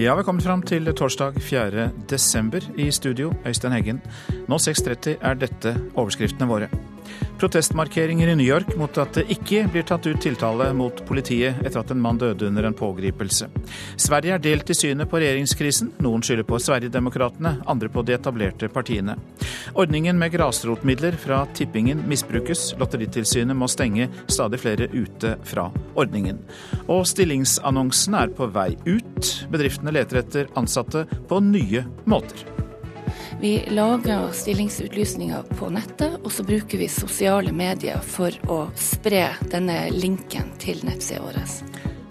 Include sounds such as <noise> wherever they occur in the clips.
Ja, vi kommet fram til torsdag 4. desember. I studio, Øystein Heggen. Nå 6.30 er dette overskriftene våre. Protestmarkeringer i New York mot at det ikke blir tatt ut tiltale mot politiet etter at en mann døde under en pågripelse. Sverige er delt i synet på regjeringskrisen. Noen skylder på Sverigedemokraterna, andre på de etablerte partiene. Ordningen med grasrotmidler fra tippingen misbrukes. Lotteritilsynet må stenge stadig flere ute fra ordningen. Og stillingsannonsene er på vei ut. Bedriftene leter etter ansatte på nye måter. Vi lager stillingsutlysninger på nettet, og så bruker vi sosiale medier for å spre denne linken til nettsida vår.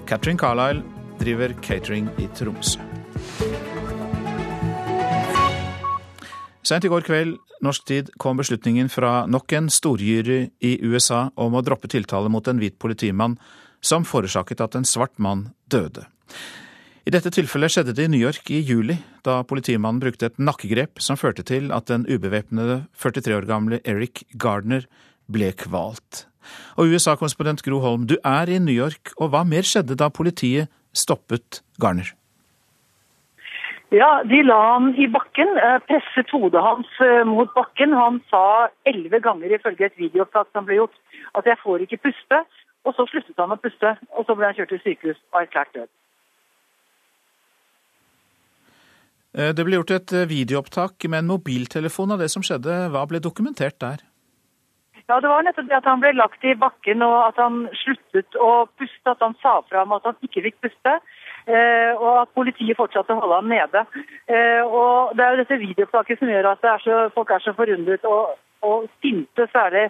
Catherine Carlisle driver catering i Tromsø. Sent i går kveld norsk tid kom beslutningen fra nok en storjury i USA om å droppe tiltale mot en hvit politimann som forårsaket at en svart mann døde. I dette tilfellet skjedde det i New York i juli, da politimannen brukte et nakkegrep som førte til at den ubevæpnede 43 år gamle Eric Gardner ble kvalt. Og USA-konsponent Gro Holm, du er i New York, og hva mer skjedde da politiet stoppet Garner? Ja, De la han i bakken, eh, presset hodet hans eh, mot bakken. Han sa elleve ganger ifølge et videoopptak som ble gjort at 'jeg får ikke puste'. Og så sluttet han å puste, og så ble han kjørt til sykehus og erklært død. Eh, det ble gjort et eh, videoopptak med en mobiltelefon av det som skjedde. Hva ble dokumentert der? Ja, Det var nettopp det at han ble lagt i bakken og at han sluttet å puste. At han sa fra om at han ikke fikk puste. Eh, og at politiet fortsatte å holde ham nede. og Det er jo dette videoopptaket som gjør at er så, folk er så forundret og, og sinte, særlig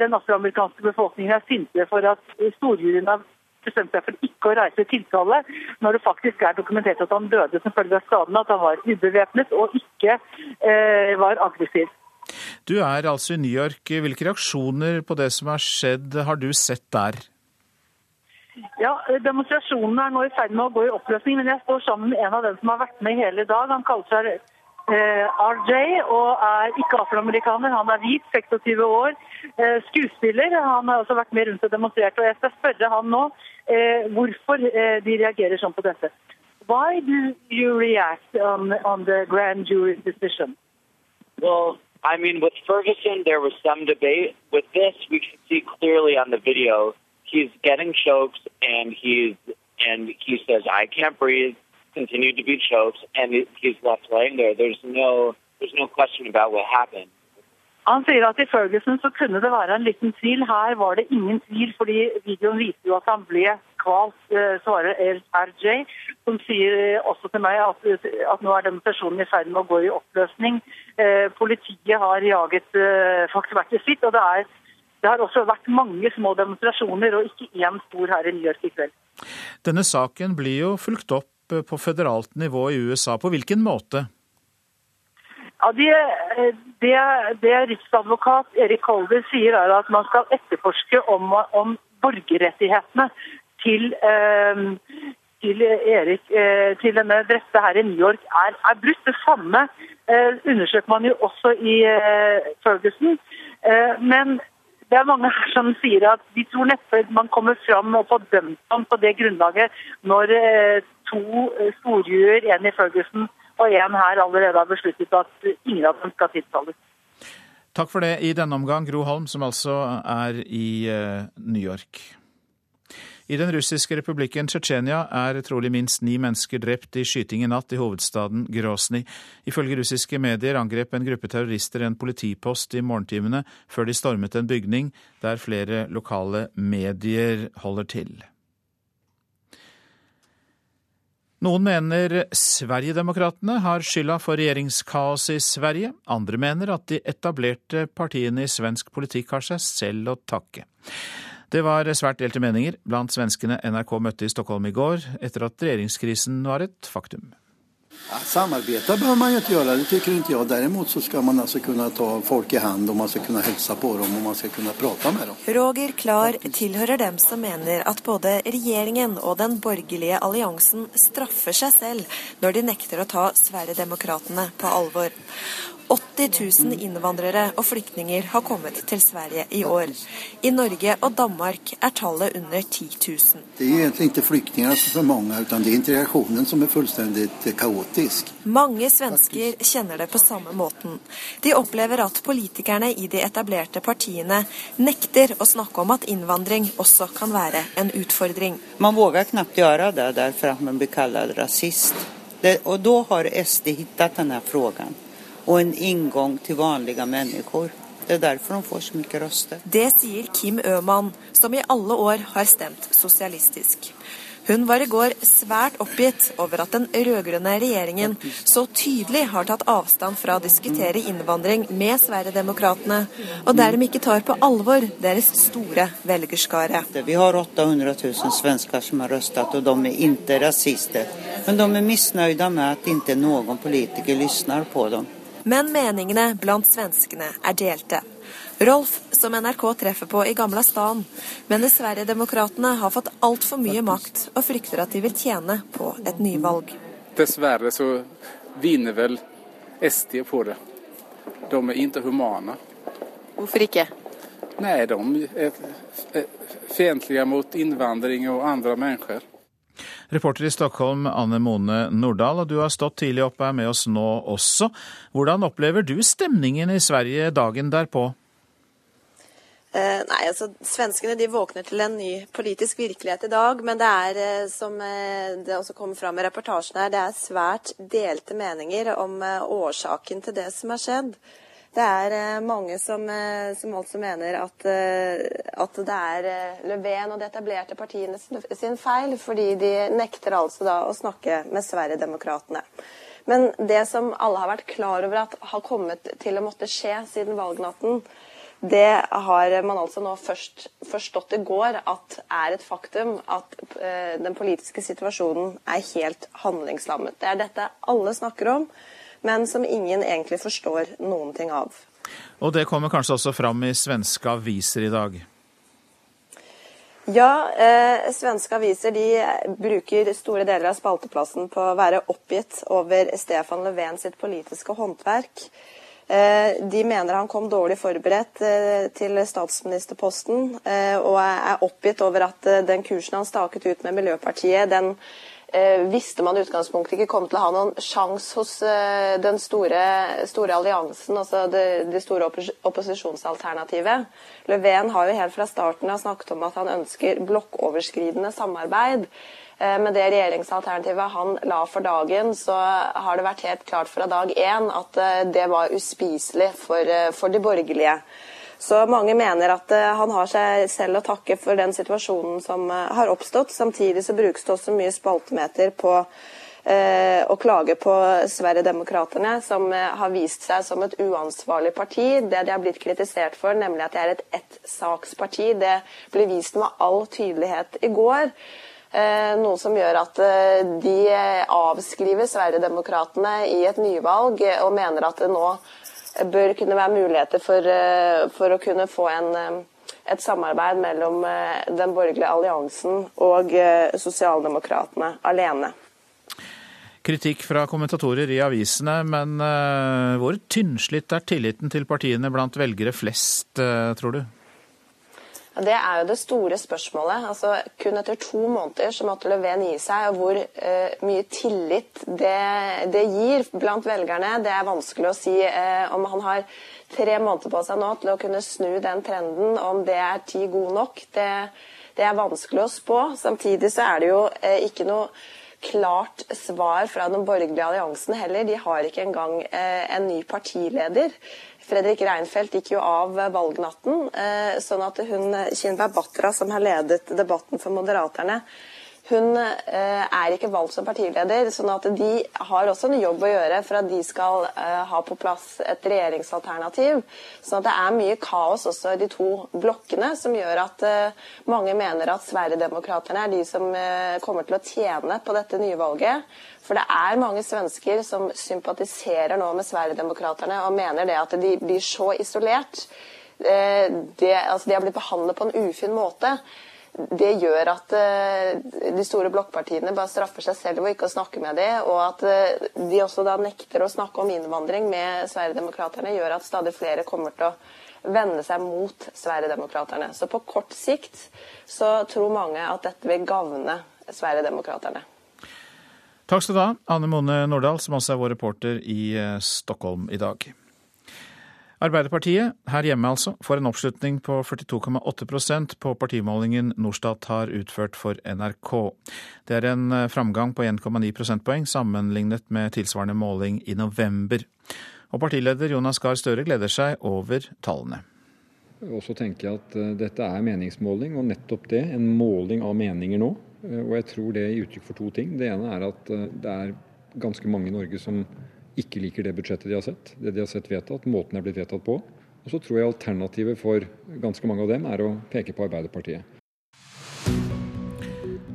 den afroamerikanske befolkningen er sinte for at storjuryen har bestemte seg for ikke å reise tiltale, når det faktisk er dokumentert at han døde som følge av skadene, at han var ubevæpnet og ikke eh, var aggressiv. Du er altså i New York. Hvilke reaksjoner på det som har skjedd, har du sett der? Ja, Demonstrasjonene er nå i ferd med å gå i oppløsning, men jeg står sammen med en av dem som har vært med hele dag. Han kaller seg Eh, RJ og er ikke afroamerikaner. Han er hvit, 26 år, skuespiller. Han har også vært med rundt og demonstrert. og Jeg skal spørre han nå eh, hvorfor de reagerer sånn på dette. Why do you react on, on the grand jury decision? Well, I mean, with Ferguson, there was some debate. With this, we can see clearly on the video, he's getting choked and he's and he says, "I can't breathe." continued to be choked, and he's left laying there. There's no, there's no question about what happened. Han sier at i Ferguson så kunne det være en liten tvil. Her var det ingen tvil, fordi videoen viser jo at han ble kvalt, eh, svarer RJ, som sier eh, også til meg at, at nå er demonstrasjonen i ferd med å gå i oppløsning. Eh, politiet har jaget faktisk sitt, og det, er, det har også vært mange små demonstrasjoner, og ikke én stor her i New York i kveld. Denne saken blir jo fulgt opp på føderalt nivå i USA. På hvilken måte? Ja, det, det, det riksadvokat Erik Holder sier, er at man skal etterforske om, om borgerrettighetene til, eh, til, Erik, eh, til denne drepte her i New York er, er brutt. Det samme eh, undersøker man jo også i eh, Ferguson. Eh, men det er mange her som sier at de tror neppe man kommer fram og får dømt ham på det grunnlaget når eh, to storjuer, en i Ferguson og en her, allerede har besluttet at ingen av dem skal tiltales. Takk for det i denne omgang, Gro Holm, som altså er i eh, New York. I den russiske republikken Tsjetsjenia er trolig minst ni mennesker drept i skyting i natt i hovedstaden Grosny. Ifølge russiske medier angrep en gruppe terrorister en politipost i morgentimene før de stormet en bygning der flere lokale medier holder til. Noen mener Sverigedemokraterna har skylda for regjeringskaoset i Sverige. Andre mener at de etablerte partiene i svensk politikk har seg selv å takke. Det var svært delte meninger blant svenskene NRK møtte i Stockholm i går, etter at regjeringskrisen var et faktum. Ja, bør man jo ikke gjøre, det tycker ikke jeg. Derimot så skal man altså kunne ta folk i hand og man skal kunne hilse på dem og man skal kunne prate med dem. Roger Klar tilhører dem som mener at både regjeringen og den borgerlige alliansen straffer seg selv når de nekter å ta Sverigedemokraterna på alvor. 80 000 innvandrere og flyktninger har kommet til Sverige i år. I Norge og Danmark er tallet under 10 000. Det er egentlig ikke flyktninger som er mange, men det er integrasjonen som er fullstendig kaotisk. Mange svensker kjenner det på samme måten. De opplever at politikerne i de etablerte partiene nekter å snakke om at innvandring også kan være en utfordring. Man våger knapt gjøre det derfor at man blir kalt rasist. Det, og da har SD funnet denne spørsmålet og en inngang til vanlige mennesker. Det er derfor de får så mye røster. Det sier Kim Øman, som i alle år har stemt sosialistisk. Hun var i går svært oppgitt over at den rød-grønne regjeringen så tydelig har tatt avstand fra å diskutere innvandring med Sverigedemokraterna, og der de ikke tar på alvor deres store velgerskare. Vi har 800 000 svensker som har røstet, og de er ikke rasister. Men de er misnøyde med at ikke noen politiker lytter på dem. Men meningene blant svenskene er delte. Rolf, som NRK treffer på i Gamla stan, mener Sverigedemokraterna har fått altfor mye makt, og frykter at de vil tjene på et nyvalg. Dessverre så vinner vel SD på det. De er ikke humane. Hvorfor ikke? Nei, de er fiendtlige mot innvandring og andre mennesker. Reporter i Stockholm, Anne Mone Nordahl, og du har stått tidlig opp er med oss nå også. Hvordan opplever du stemningen i Sverige dagen derpå? Eh, nei, altså Svenskene de våkner til en ny politisk virkelighet i dag. Men det er, eh, som eh, det også kommer fram i reportasjen her, det er svært delte meninger om årsaken til det som har skjedd. Det er eh, mange som, eh, som altså mener at, eh, at, det er Löfven og de etablerte partiene sin feil, fordi de nekter altså da å snakke med Sverigedemokraterna. Men det som alle har vært klar over at har kommet til å måtte skje siden valgnatten, det har man altså nå først forstått i går at er et faktum at den politiske situasjonen er helt handlingslammet. Det er dette alle snakker om men som ingen egentlig forstår noen ting av. Og det kommer kanskje også fram i svenske aviser i dag? Ja, eh, svenske aviser de bruker store deler av spalteplassen på å være oppgitt over Stefan Löfven sitt politiske håndverk. Eh, de mener han kom dårlig forberedt eh, til statsministerposten, eh, og er oppgitt over at den kursen han staket ut med Miljøpartiet, den eh, visste man i utgangspunktet ikke kom til å ha noen sjanse hos eh, den store, store, alliansen, altså det, det store oppos opposisjonsalternativet. Löfven har jo helt fra starten av snakket om at han ønsker blokkoverskridende samarbeid. Eh, med det regjeringsalternativet han la for dagen, så har det vært helt klart fra dag én at eh, det var uspiselig for, eh, for de borgerlige. Så mange mener at uh, han har seg selv å takke for den situasjonen som uh, har oppstått. Samtidig så brukes det også mye spaltemeter på uh, å klage på Sverigedemokraterna, som har vist seg som et uansvarlig parti. Det de har blitt kritisert for, nemlig at de er et ettsaksparti, det ble vist med all tydelighet i går. Noe som gjør at de avskriver Sverigedemokraterna i et nyvalg og mener at det nå bør kunne være muligheter for, eh, for å kunne få en, eh, et samarbeid mellom eh, den borgerlige alliansen og sosialdemokratene alene. Kritikk fra kommentatorer i avisene, men hvor tynnslitt er tilliten til partiene blant velgere flest, tror du? Det er jo det store spørsmålet. Altså, kun etter to måneder så måtte Löfven gi seg. og Hvor eh, mye tillit det, det, gir blant velgerne, det er vanskelig å si. Eh, om han har tre måneder på seg nå til å kunne snu den trenden, om det er tid god nok, det, det er vanskelig å spå. Samtidig så er det jo eh, ikke noe klart svar fra den borgerlige alliansen heller. De har ikke engang eh, en ny partileder. Fredrik Reinfeldt gikk jo av valgnatten, eh, sånn at hun Kinberg Batra, som har ledet debatten for Moderaterne, hun eh, er ikke valgt som partileder, sånn at de har også en jobb å gjøre for at de skal eh, ha på plass et regjeringsalternativ. Sånn at det er mye kaos også i de to blokkene, som gjør at eh, mange mener at Sverigedemokraterna er de som kommer til å tjene på dette nye valget. For det er mange svensker som sympatiserer nå med Sverigedemokraterna og mener det at de blir så isolert. Det, altså de har blitt behandlet på en ufin måte det gjør at eh, de store blokkpartiene bare straffer seg selv ved ikke å snakke med dem, og at eh, de også da nekter å snakke om innvandring med Sverigedemokraterna, gjør at stadig flere kommer til å vende seg mot Sverigedemokraterna. Så på kort sikt så tror mange at dette vil gagne Sverigedemokraterna. Takk skal du ha, Anne Mone Nordahl, som også er vår reporter i eh, Stockholm i dag. Arbeiderpartiet, her hjemme altså, får en oppslutning på 42,8% på partimålingen Norstat har utført for NRK. Det er en eh, framgang på 1,9 prosentpoeng sammenlignet med tilsvarende måling i november. Og partileder Jonas Gahr Støre gleder seg over tallene. Og så tenker jeg at eh, dette er meningsmåling, og nettopp det, en måling av meninger nå. Eh, og jeg tror det gir uttrykk for to ting. Det ene er at det er ganske mange i Norge som ikke liker det budsjettet de har sett, det de har sett vedtatt, måten det er blitt vedtatt på. Og så tror jeg alternativet for ganske mange av dem er å peke på Arbeiderpartiet.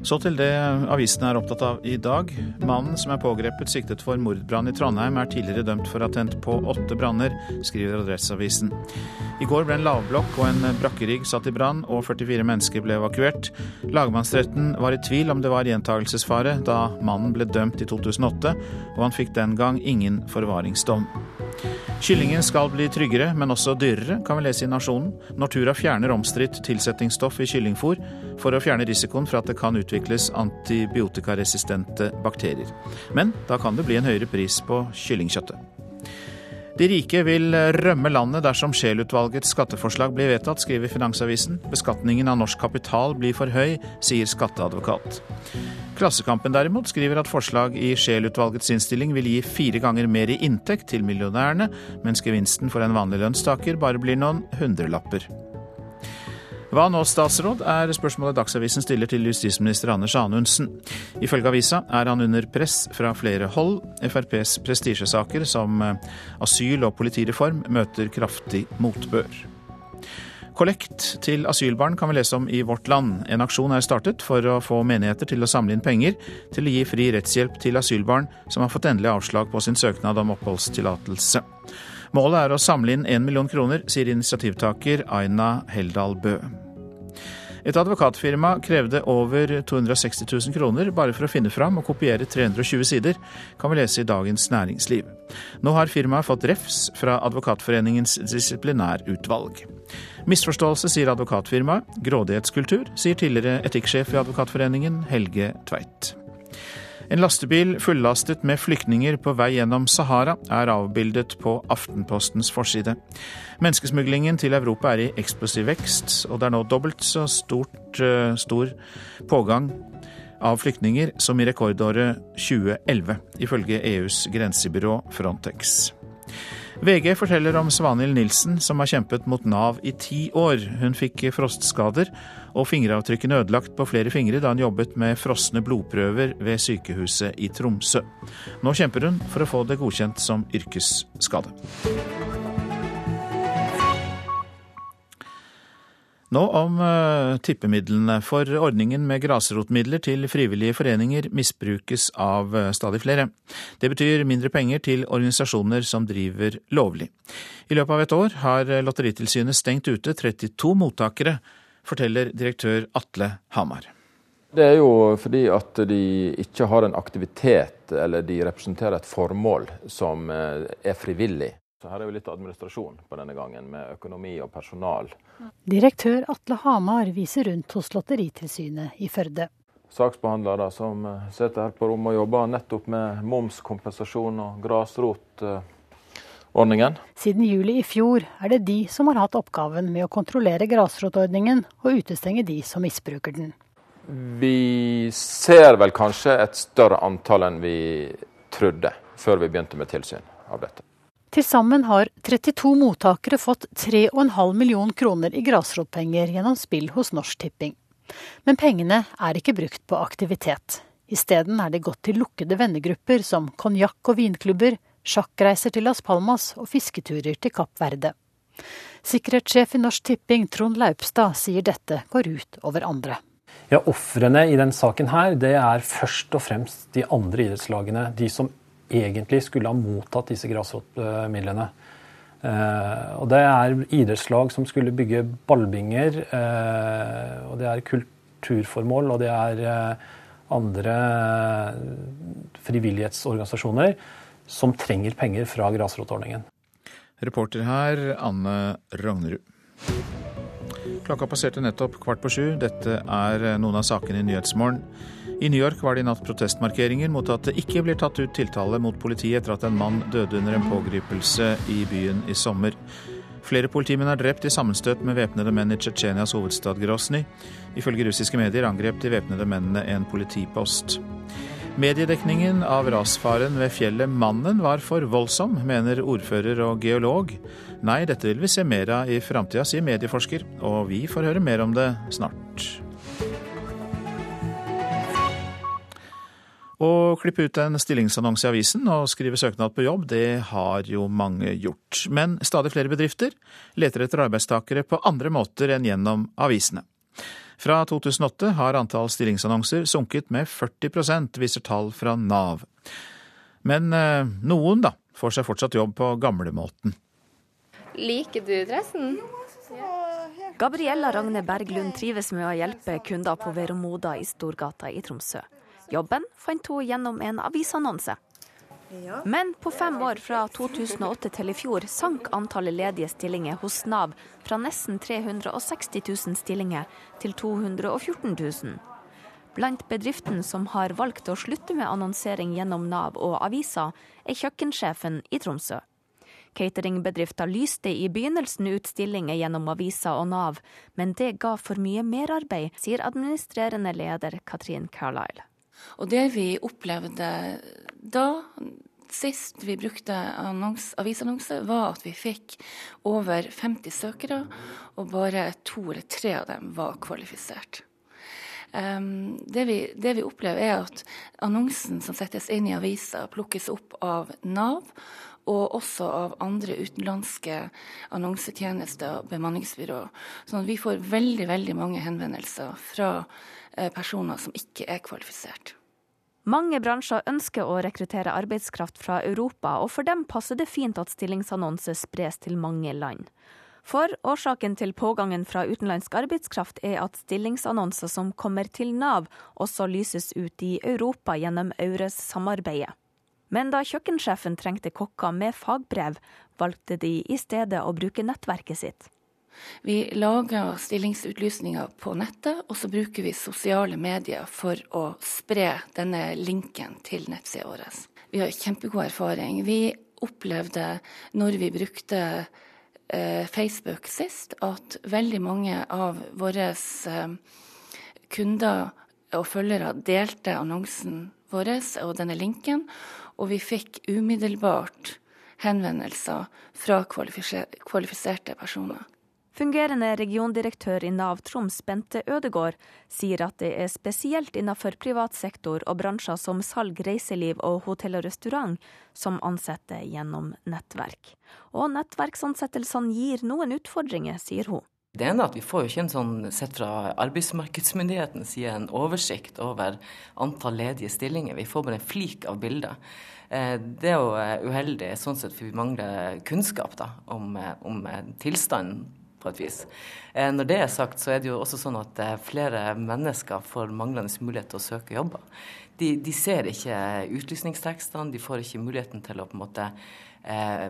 Så til det avisene er opptatt av i dag. Mannen som er pågrepet siktet for mordbrann i Trondheim, er tidligere dømt for å ha tent på åtte branner, skriver Adresseavisen. I går ble en lavblokk og en brakkerigg satt i brann, og 44 mennesker ble evakuert. Lagmannsretten var i tvil om det var gjentagelsesfare da mannen ble dømt i 2008, og han fikk den gang ingen forvaringsdom. Kyllingen skal bli tryggere, men også dyrere, kan vi lese i Nasjonen. Nortura fjerner omstridt tilsettingsstoff i kyllingfôr for å fjerne risikoen for at det kan utvikles antibiotikaresistente bakterier. Men da kan det bli en høyere pris på kyllingkjøttet. De rike vil rømme landet dersom Scheel-utvalgets skatteforslag blir vedtatt, skriver Finansavisen. Beskatningen av norsk kapital blir for høy, sier skatteadvokat. Klassekampen derimot skriver at forslag i Scheel-utvalgets innstilling vil gi fire ganger mer i inntekt til millionærene, mens gevinsten for en vanlig lønnstaker bare blir noen hundrelapper. Hva nå, statsråd, er spørsmålet Dagsavisen stiller til justisminister Anders Anundsen. Ifølge avisa er han under press fra flere hold. FrPs prestisjesaker som asyl og politireform møter kraftig motbør. Kollekt til asylbarn kan vi lese om i Vårt Land. En aksjon er startet for å få menigheter til å samle inn penger til å gi fri rettshjelp til asylbarn som har fått endelig avslag på sin søknad om oppholdstillatelse. Målet er å samle inn én million kroner, sier initiativtaker Aina Heldal Bø. Et advokatfirma krevde over 260 000 kroner bare for å finne fram og kopiere 320 sider, kan vi lese i Dagens Næringsliv. Nå har firmaet fått refs fra Advokatforeningens disiplinærutvalg. Misforståelse, sier advokatfirmaet. Grådighetskultur, sier tidligere etikksjef i Advokatforeningen, Helge Tveit. En lastebil fullastet med flyktninger på vei gjennom Sahara er avbildet på Aftenpostens forside. Menneskesmuglingen til Europa er i eksplosiv vekst, og det er nå dobbelt så stort, eh, stor pågang av flyktninger som i rekordåret 2011, ifølge EUs grensebyrå Frontex. VG forteller om Svanhild Nilsen, som har kjempet mot Nav i ti år. Hun fikk frostskader og fingeravtrykkene ødelagt på flere fingre da hun jobbet med frosne blodprøver ved sykehuset i Tromsø. Nå kjemper hun for å få det godkjent som yrkesskade. Nå om uh, tippemidlene, for ordningen med grasrotmidler til frivillige foreninger misbrukes av uh, stadig flere. Det betyr mindre penger til organisasjoner som driver lovlig. I løpet av et år har Lotteritilsynet stengt ute 32 mottakere, forteller direktør Atle Hamar. Det er jo fordi at de ikke har en aktivitet eller de representerer et formål som uh, er frivillig. Så her er jo litt administrasjon på denne gangen, med økonomi og personal. Direktør Atle Hamar viser rundt hos Lotteritilsynet i Førde. Saksbehandlere som eh, sitter her på rommet og jobber nettopp med momskompensasjon og grasrotordningen. Siden juli i fjor er det de som har hatt oppgaven med å kontrollere grasrotordningen og utestenge de som misbruker den. Vi ser vel kanskje et større antall enn vi trodde før vi begynte med tilsyn av dette. Til sammen har 32 mottakere fått 3,5 million kroner i grasrotpenger gjennom spill hos Norsk Tipping. Men pengene er ikke brukt på aktivitet. Isteden er de gått til lukkede vennegrupper som konjakk- og vinklubber, sjakkreiser til Las Palmas og fisketurer til Kapp Verde. Sikkerhetssjef i Norsk Tipping Trond Laupstad sier dette går ut over andre. Ja, Ofrene i denne saken her, det er først og fremst de andre idrettslagene. De som egentlig skulle ha mottatt disse grasrotmidlene. Eh, og det er idrettslag som skulle bygge ballbinger, eh, og det er kulturformål, og det er eh, andre frivillighetsorganisasjoner som trenger penger fra grasrotordningen. Reporter her, Anne Rognerud. Klokka passerte nettopp kvart på sju. Dette er noen av sakene i Nyhetsmorgen. I New York var det i natt protestmarkeringer mot at det ikke blir tatt ut tiltale mot politiet etter at en mann døde under en pågripelse i byen i sommer. Flere politimenn er drept i sammenstøt med væpnede menn i Tsjetsjenias hovedstad Grosny. Ifølge russiske medier angrep de væpnede mennene en politipost. Mediedekningen av rasfaren ved fjellet Mannen var for voldsom, mener ordfører og geolog. Nei, dette vil vi se mer av i framtida, sier medieforsker, og vi får høre mer om det snart. Å klippe ut en stillingsannonse i avisen og skrive søknad på jobb, det har jo mange gjort. Men stadig flere bedrifter leter etter arbeidstakere på andre måter enn gjennom avisene. Fra 2008 har antall stillingsannonser sunket med 40% viser tall fra Nav. Men eh, noen, da, får seg fortsatt jobb på gamlemåten. Liker du dressen? Gabriella Ragne Berglund trives med å hjelpe kunder på Veromoda i Storgata i Tromsø. Jobben fant hun gjennom en avisannonse. Men på fem år fra 2008 til i fjor sank antallet ledige stillinger hos Nav fra nesten 360 000 stillinger til 214 000. Blant bedriftene som har valgt å slutte med annonsering gjennom Nav og aviser, er kjøkkensjefen i Tromsø. Cateringbedrifter lyste i begynnelsen ut stillinger gjennom aviser og Nav, men det ga for mye merarbeid, sier administrerende leder Katrin Carlisle. Og det vi opplevde da, sist vi brukte annons, avisannonse, var at vi fikk over 50 søkere, og bare to eller tre av dem var kvalifisert. Um, det, vi, det, vi, opplever, er at annonsen som settes inn i avisa, plukkes opp av Nav. Og også av andre utenlandske annonsetjenester og bemanningsbyrå. Sånn at vi får veldig, veldig mange henvendelser fra Eh, personer som ikke er kvalifisert. Mange bransjer ønsker å rekruttere arbeidskraft fra Europa, og for dem passer det fint at stillingsannonser spres til mange land. For årsaken til pågangen fra utenlandsk arbeidskraft er at stillingsannonser som kommer til Nav, også lyses ut i Europa gjennom EURES-samarbeidet. Men da kjøkkensjefen trengte kokker med fagbrev, valgte de i stedet å bruke nettverket sitt. Vi lager stillingsutlysninger på nettet, og så bruker vi sosiale medier for å spre denne linken til nettsida vår. Vi har kjempegod erfaring. Vi opplevde når vi brukte eh, Facebook sist, at veldig mange av våre eh, kunder og følgere delte annonsen vår og denne linken, og vi fikk umiddelbart henvendelser fra kvalifiserte personer. Fungerende regiondirektør i Nav Troms, Bente Ødegård, sier at det er spesielt innenfor privat sektor og bransjer som salg, reiseliv og hotell og restaurant som ansetter gjennom nettverk. Og nettverksansettelsene gir noen utfordringer, sier hun. Det ene er at vi får jo ikke en sånn, sett fra arbeidsmarkedsmyndighetens side, en oversikt over antall ledige stillinger. Vi får bare en flik av bildet. Eh, det er jo eh, uheldig sånn sett, for vi mangler kunnskap da, om, eh, om tilstanden på et vis. Eh, når det er sagt, så er det jo også sånn at eh, flere mennesker får manglende mulighet til å søke jobber. De, de ser ikke utlysningstekstene, de får ikke muligheten til å på en måte eh,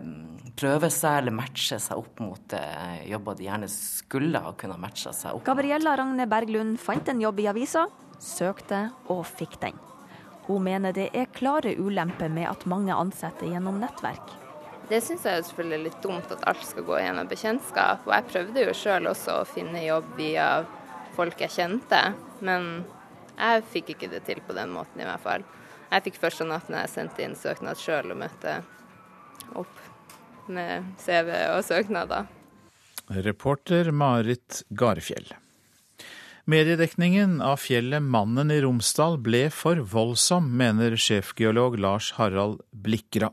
prøve seg eller matche seg opp mot eh, jobber de gjerne skulle ha kunnet matche seg opp mot. Gabriella Ragne Berglund fant en jobb i avisa, søkte og fikk den. Hun mener det er klare ulemper med at mange ansetter gjennom nettverk. Det syns jeg er selvfølgelig litt dumt at alt skal gå gjennom bekjentskap. Og jeg prøvde jo sjøl også å finne jobb via folk jeg kjente, men jeg fikk ikke det til på den måten i hvert fall. Jeg fikk første natten jeg sendte inn søknad sjøl og møtte opp med CV og søknader. Reporter Marit Garfjell. Mediedekningen av fjellet Mannen i Romsdal ble for voldsom, mener sjefgeolog Lars Harald Blikra.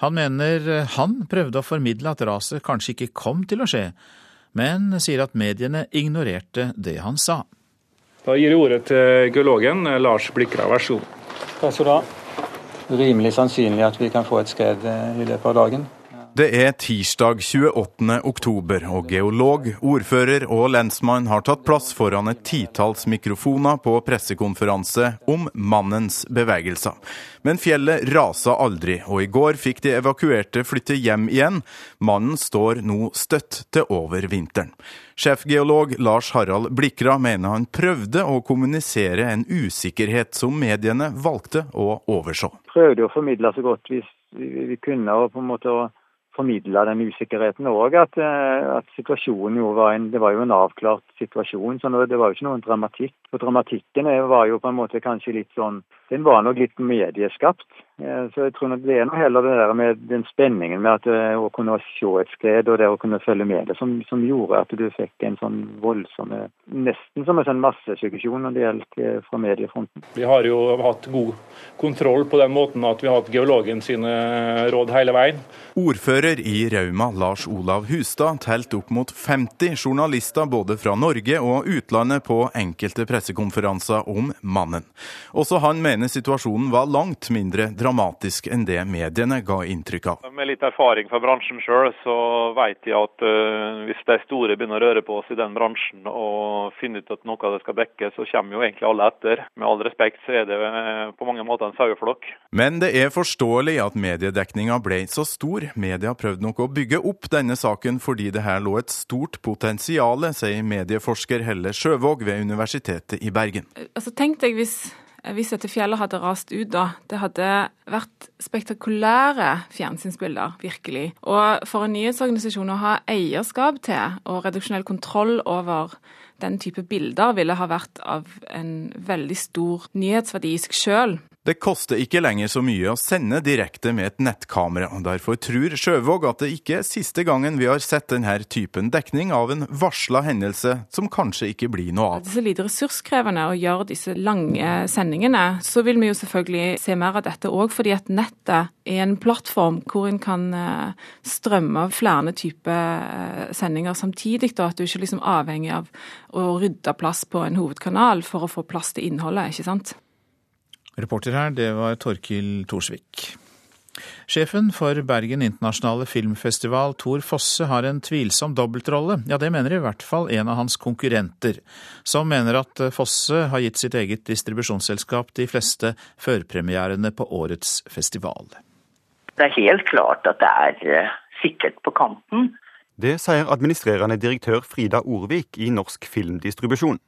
Han mener han prøvde å formidle at raset kanskje ikke kom til å skje, men sier at mediene ignorerte det han sa. Da gir jeg ordet til geologen Lars Blikra, vær så god. Takk skal du ha. Rimelig sannsynlig at vi kan få et skred i løpet av dagen. Det er tirsdag 28. oktober, og geolog, ordfører og lensmann har tatt plass foran et titalls mikrofoner på pressekonferanse om mannens bevegelser. Men fjellet rasa aldri, og i går fikk de evakuerte flytte hjem igjen. Mannen står nå støtt til over vinteren. Sjefgeolog Lars Harald Blikra mener han prøvde å kommunisere en usikkerhet som mediene valgte å overså. Prøvde å formidle så godt vi, vi kunne. og på en måte formidla den usikkerheten òg. At, eh, at, situasjonen jo var en det var jo en avklart situasjon. så Det var jo ikke noen dramatikk. Og Dramatikken var jo på en måte kanskje litt sånn Den var nok litt medieskapt. Eh, så jeg tror nok det er noe heller det der med den spenningen med at eh, å kunne se et skred og det å kunne følge med det, som, som gjorde at du fikk en sånn voldsom Nesten som en sånn massesuggesjon når det gjelder fra mediefronten. Vi har jo hatt god kontroll på den måten at vi har hatt geologen sine råd hele veien. Ordfører i Rauma, Lars Olav Hustad, telte opp mot 50 journalister både fra Norge og utlandet på enkelte pressekonferanser om mannen. Også han mener situasjonen var langt mindre dramatisk enn det mediene ga inntrykk av. Med litt erfaring fra bransjen sjøl, så vet jeg at uh, hvis de store begynner å røre på oss i den bransjen og finner ut at noe av det skal dekkes, så kommer jo egentlig alle etter. Med all respekt så er det uh, på mange måter en saueflokk. Men det er forståelig at mediedekninga ble så stor stor. Media prøvde nok å bygge opp denne saken fordi det her lå et stort potensial, sier medieforsker Helle Sjøvåg ved Universitetet i Bergen. Altså, Tenk deg hvis, hvis dette fjellet hadde rast ut, da. Det hadde vært spektakulære fjernsynsbilder, virkelig. Og for en nyhetsorganisasjon å ha eierskap til og reduksjonell kontroll over den type bilder ville ha vært av en veldig stor nyhetsverdi i seg sjøl. Det koster ikke lenger så mye å sende direkte med et nettkamera. og Derfor tror Sjøvåg at det ikke er siste gangen vi har sett denne typen dekning av en varsla hendelse som kanskje ikke blir noe av. Det er så lite ressurskrevende å gjøre disse lange sendingene. Så vil vi jo selvfølgelig se mer av dette òg, fordi at nettet er en plattform hvor en kan eh, strømme flere typer eh, sendinger samtidig. Da, at du ikke er liksom avhengig av å rydde plass på en hovedkanal for å få plass til innholdet. ikke sant? Reporter her, det var Torkil Thorsvik. Sjefen for Bergen internasjonale filmfestival, Tor Fosse, har en tvilsom dobbeltrolle. Ja, det mener i hvert fall en av hans konkurrenter, som mener at Fosse har gitt sitt eget distribusjonsselskap de fleste førpremierene på årets festival. Det er helt klart at det er eh, sikkert på kanten. Det sier administrerende direktør Frida Orvik i Norsk Filmdistribusjon.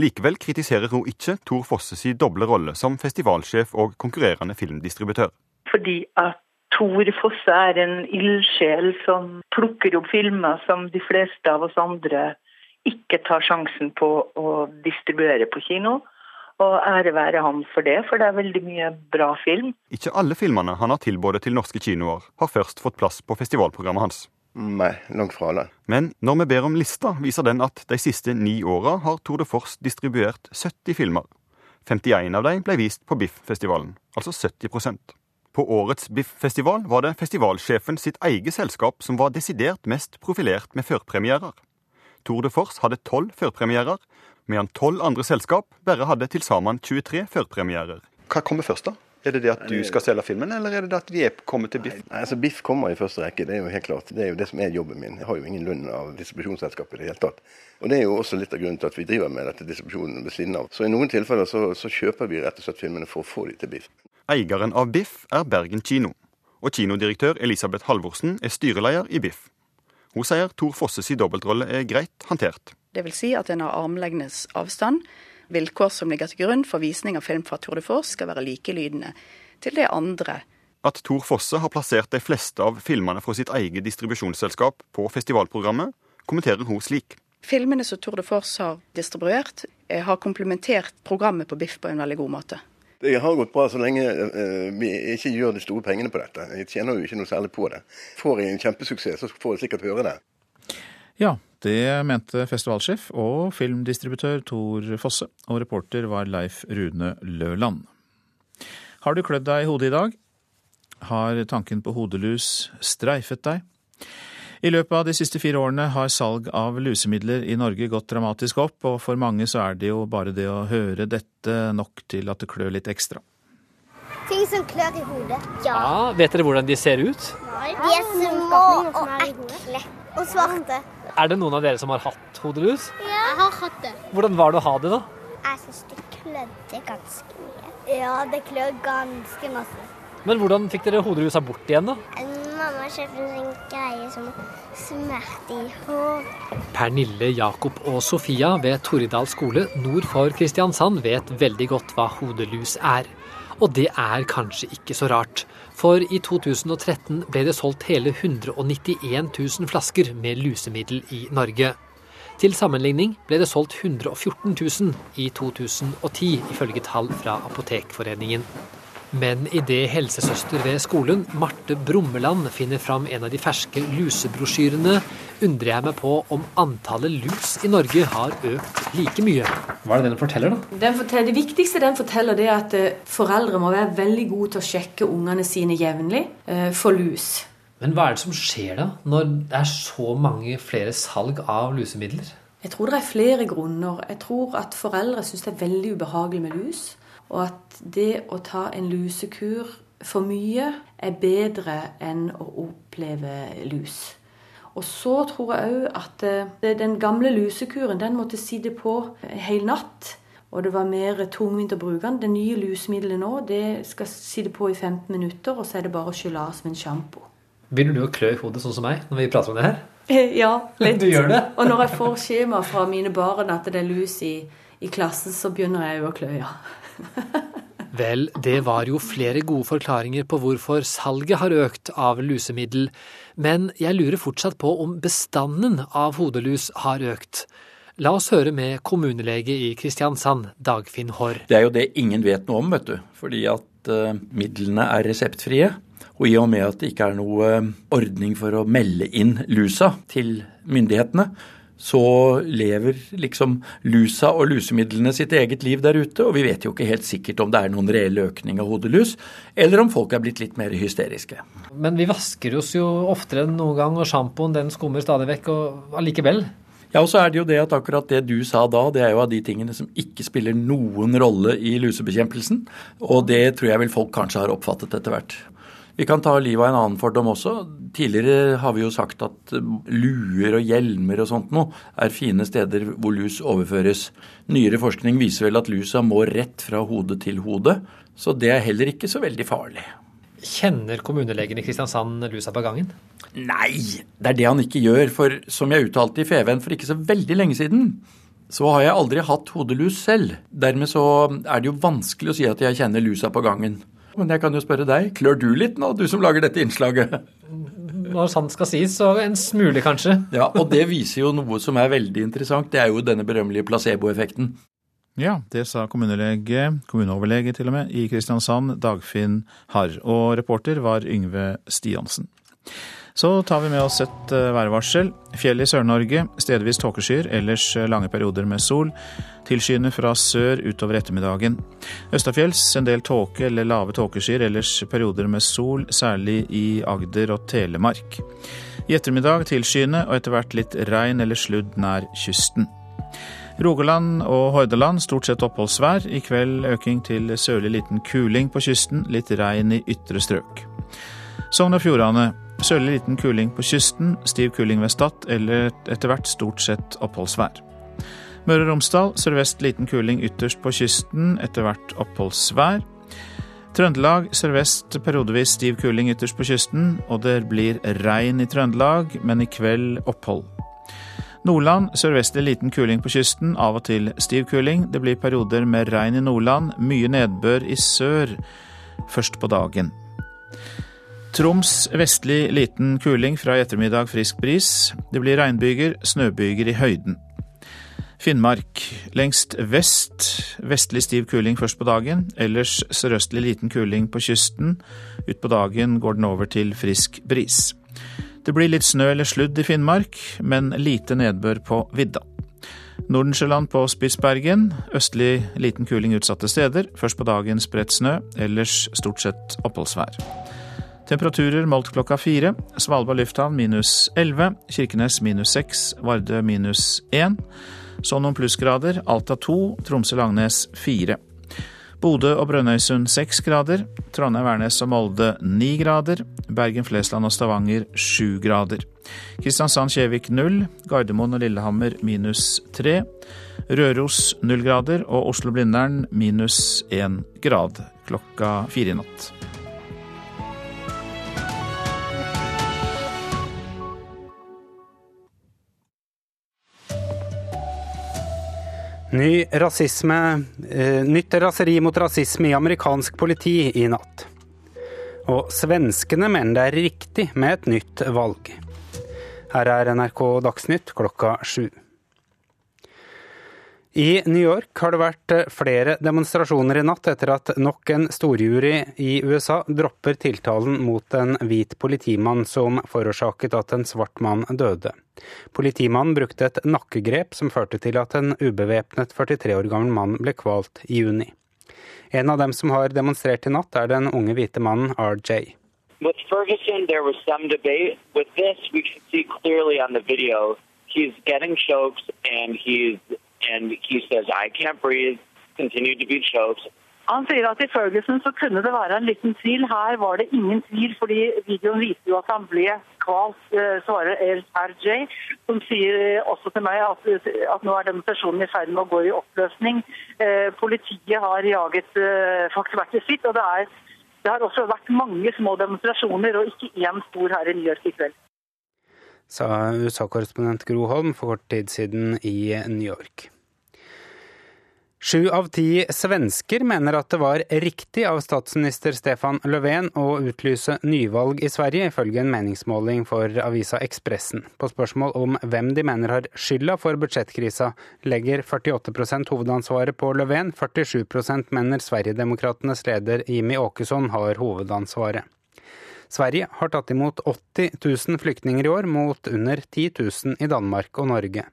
Likevel kritiserer hun ikke Tor Fosses doble rolle som festivalsjef og konkurrerende filmdistributør. Fordi at Tor Fosse er en ildsjel som plukker opp filmer som de fleste av oss andre ikke tar sjansen på å distribuere på kino. Og ære være ham for det, for det er veldig mye bra film. Ikke alle filmene han har tilbudt til norske kinoer, har først fått plass på festivalprogrammet hans. Nei, langt fra det. Men når vi ber om lista, viser den at de siste ni åra har Tour de Force distribuert 70 filmer. 51 av dem ble vist på Biff-festivalen, altså 70% På årets Biff-festival var det festivalsjefen sitt eget selskap som var desidert mest profilert med førpremierer. Tour de Force hadde tolv førpremierer, medan tolv andre selskap bare hadde til sammen 23 førpremierer. Hva kommer først, da? Er det det at du skal selge filmen, eller er det det at de er kommet til Biff? Nei, altså Biff kommer i første rekke, det er jo helt klart. Det er jo det som er jobben min. Jeg har jo ingen lønn av distribusjonsselskapet i det hele tatt. Og det er jo også litt av grunnen til at vi driver med dette distribusjonen ved siden av. Så i noen tilfeller så, så kjøper vi rett og slett filmene for å få de til Biff. Eieren av Biff er Bergen kino. Og kinodirektør Elisabeth Halvorsen er styreleder i Biff. Hun sier Tor Fosses dobbeltrolle er greit håndtert. Det vil si at en har armlengdes avstand vilkår som ligger til grunn for visning av film fra Tour de Force, skal være likelydende til det andre. At Tor Fosse har plassert de fleste av filmene fra sitt eget distribusjonsselskap på festivalprogrammet, kommenterer hun slik. Filmene som Tour de Force har distribuert, eh, har komplementert programmet på Biff på en veldig god måte. Det har gått bra så lenge uh, vi ikke gjør de store pengene på dette. Jeg tjener jo ikke noe særlig på det. Får jeg en kjempesuksess, så får jeg sikkert høre det. Ja, det mente festivalsjef og filmdistributør Tor Fosse, og reporter var Leif Rune Løland. Har du klødd deg i hodet i dag? Har tanken på hodelus streifet deg? I løpet av de siste fire årene har salg av lusemidler i Norge gått dramatisk opp, og for mange så er det jo bare det å høre dette nok til at det klør litt ekstra. Ting som klør i hodet. Ja. ja. Vet dere hvordan de ser ut? Nei. De er små og ekle. Og svarte. Er det noen av dere som har hatt hodelus? Ja. Jeg har hatt det. Hvordan var det å ha det, da? Jeg syns det klødde ganske mye. Ja, det klør ganske masse. Men hvordan fikk dere hodelusa bort igjen, da? Mamma kjøpte en greie som smerte i hår. Pernille, Jakob og Sofia ved Torridal skole nord for Kristiansand vet veldig godt hva hodelus er. Og det er kanskje ikke så rart. For i 2013 ble det solgt hele 191 000 flasker med lusemiddel i Norge. Til sammenligning ble det solgt 114 000 i 2010, ifølge tall fra Apotekforeningen. Men idet helsesøster ved skolen, Marte Brummeland, finner fram en av de ferske lusebrosjyrene, undrer jeg meg på om antallet lus i Norge har økt like mye. Hva er det den forteller, da? Den forteller, det viktigste den forteller, det er at eh, foreldre må være veldig gode til å sjekke ungene sine jevnlig eh, for lus. Men hva er det som skjer da, når det er så mange flere salg av lusemidler? Jeg tror det er flere grunner. Jeg tror at foreldre syns det er veldig ubehagelig med lus. Og at det å ta en lusekur for mye er bedre enn å oppleve lus. Og så tror jeg òg at eh, den gamle lusekuren den måtte sitte på hele hel natt. Og det var mer tungvint å bruke den. Det nye lusemiddelet nå det skal sitte på i 15 minutter, og så er det bare å skylle av som en sjampo. Begynner du å klø i hodet sånn som meg når vi prater om det her? Ja, litt. Du gjør det? <laughs> Og når jeg får skjema fra mine barn at det er lus i, i klassen, så begynner jeg jo å klø, ja. <laughs> Vel, det var jo flere gode forklaringer på hvorfor salget har økt av lusemiddel, men jeg lurer fortsatt på om bestanden av hodelus har økt. La oss høre med kommunelege i Kristiansand, Dagfinn Haarr. Det er jo det ingen vet noe om, vet du. Fordi at uh, midlene er reseptfrie. Og i og med at det ikke er noe uh, ordning for å melde inn lusa til myndighetene, så lever liksom lusa og lusemidlene sitt eget liv der ute, og vi vet jo ikke helt sikkert om det er noen reell økning av hodelus, eller om folk er blitt litt mer hysteriske. Men vi vasker oss jo oftere enn noen gang, og sjampoen den skummer stadig vekk, og allikevel? Ja, og så er det jo det at akkurat det du sa da, det er jo av de tingene som ikke spiller noen rolle i lusebekjempelsen. Og det tror jeg vel folk kanskje har oppfattet etter hvert. Vi kan ta livet av en annen fordom også. Tidligere har vi jo sagt at luer og hjelmer og sånt noe er fine steder hvor lus overføres. Nyere forskning viser vel at lusa må rett fra hode til hode, så det er heller ikke så veldig farlig. Kjenner kommunelegen i Kristiansand lusa på gangen? Nei, det er det han ikke gjør. For som jeg uttalte i Feven for ikke så veldig lenge siden, så har jeg aldri hatt hodelus selv. Dermed så er det jo vanskelig å si at jeg kjenner lusa på gangen. Men jeg kan jo spørre deg, klør du litt nå, du som lager dette innslaget? Når sant skal sies, så en smule kanskje. Ja, og det viser jo noe som er veldig interessant. Det er jo denne berømmelige placeboeffekten. Ja, det sa kommunelege, kommuneoverlege til og med, i Kristiansand, Dagfinn Harr. Og reporter var Yngve Stiansen. Så tar vi med oss et eh, værvarsel. Fjell i Sør-Norge, stedvis tåkeskyer, ellers eh, lange perioder med sol. Tilskyende fra sør utover ettermiddagen. Østafjells en del tåke eller lave tåkeskyer, ellers perioder med sol, særlig i Agder og Telemark. I ettermiddag tilskyende og etter hvert litt regn eller sludd nær kysten. Rogaland og Hordaland stort sett oppholdsvær. I kveld øking til sørlig liten kuling på kysten, litt regn i ytre strøk. Sogn og Fjordane Sørlig liten kuling på kysten, stiv kuling ved Stad eller etter hvert stort sett oppholdsvær. Møre og Romsdal sørvest liten kuling ytterst på kysten, etter hvert oppholdsvær. Trøndelag sørvest periodevis stiv kuling ytterst på kysten, og det blir regn i Trøndelag, men i kveld opphold. Nordland sørvestlig liten kuling på kysten, av og til stiv kuling. Det blir perioder med regn i Nordland, mye nedbør i sør først på dagen. Troms vestlig liten kuling, fra i ettermiddag frisk bris. Det blir regnbyger, snøbyger i høyden. Finnmark lengst vest vestlig stiv kuling først på dagen. Ellers sørøstlig liten kuling på kysten. Utpå dagen går den over til frisk bris. Det blir litt snø eller sludd i Finnmark, men lite nedbør på vidda. Nordensjøland på Spitsbergen. Østlig liten kuling utsatte steder. Først på dagen spredt snø, ellers stort sett oppholdsvær. Temperaturer målt klokka fire. Svalbard lufthavn minus 11. Kirkenes minus 6. Vardø minus 1. Så noen plussgrader. Alta 2. Tromsø-Langnes 4. Bodø og Brønnøysund 6 grader. Trondheim-Værnes og Molde 9 grader. Bergen-Flesland og Stavanger 7 grader. Kristiansand-Kjevik 0. Gardermoen og Lillehammer minus 3. Røros 0 grader og Oslo-Blindern minus 1 grad klokka fire i natt. Ny rasisme, eh, nytt raseri mot rasisme i amerikansk politi i natt. Og svenskene mener det er riktig med et nytt valg. Her er NRK Dagsnytt klokka sju. I New York har det vært eh, flere demonstrasjoner i natt etter at nok en storjury i USA dropper tiltalen mot en hvit politimann som forårsaket at en svart mann døde. Politimannen brukte et nakkegrep som førte til at en ubevæpnet 43 år gammel mann ble kvalt i juni. En av dem som har demonstrert i natt, er den unge hvite mannen RJ. With Ferguson, there was some debate. With this, we can see clearly on the video, he's getting choked and and he says, I can't breathe, continued to be choked. Han sier at i Ferguson så kunne det være en liten tvil. Her var det ingen tvil, fordi videoen viser jo at han ble kvalt, eh, svarer RJ, som sier eh, også til meg at, at nå er demonstrasjonen i ferd med å gå i oppløsning. Eh, politiet har jaget vært sitt, og det, er, det har også vært mange små demonstrasjoner, og ikke én stor her i New York i kveld. Sa USA-korrespondent Gro Holm for kort tid siden i New York. Sju av ti svensker mener at det var riktig av statsminister Stefan Löfven å utlyse nyvalg i Sverige, ifølge en meningsmåling for avisa Ekspressen. På spørsmål om hvem de mener har skylda for budsjettkrisa, legger 48% hovedansvaret på Löfven, 47% mener Sverigedemokratenes leder Jimmy Åkesson har hovedansvaret. Sverige har tatt imot 80 000 flyktninger i år, mot under 10 000 i Danmark og Norge.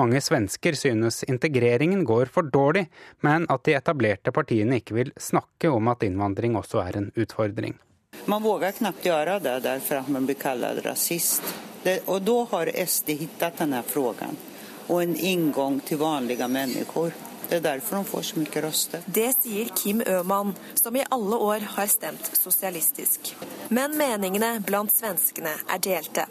Mange svensker synes integreringen går for dårlig, men at de etablerte partiene ikke vil snakke om at innvandring også er en utfordring. Man våger knapt gjøre det derfor at man blir kalt rasist. Det, og da har SD funnet denne spørsmålet og en inngang til vanlige mennesker. Det er derfor de får så mye røster. Det sier Kim Øman, som i alle år har stemt sosialistisk. Men meningene blant svenskene er delte.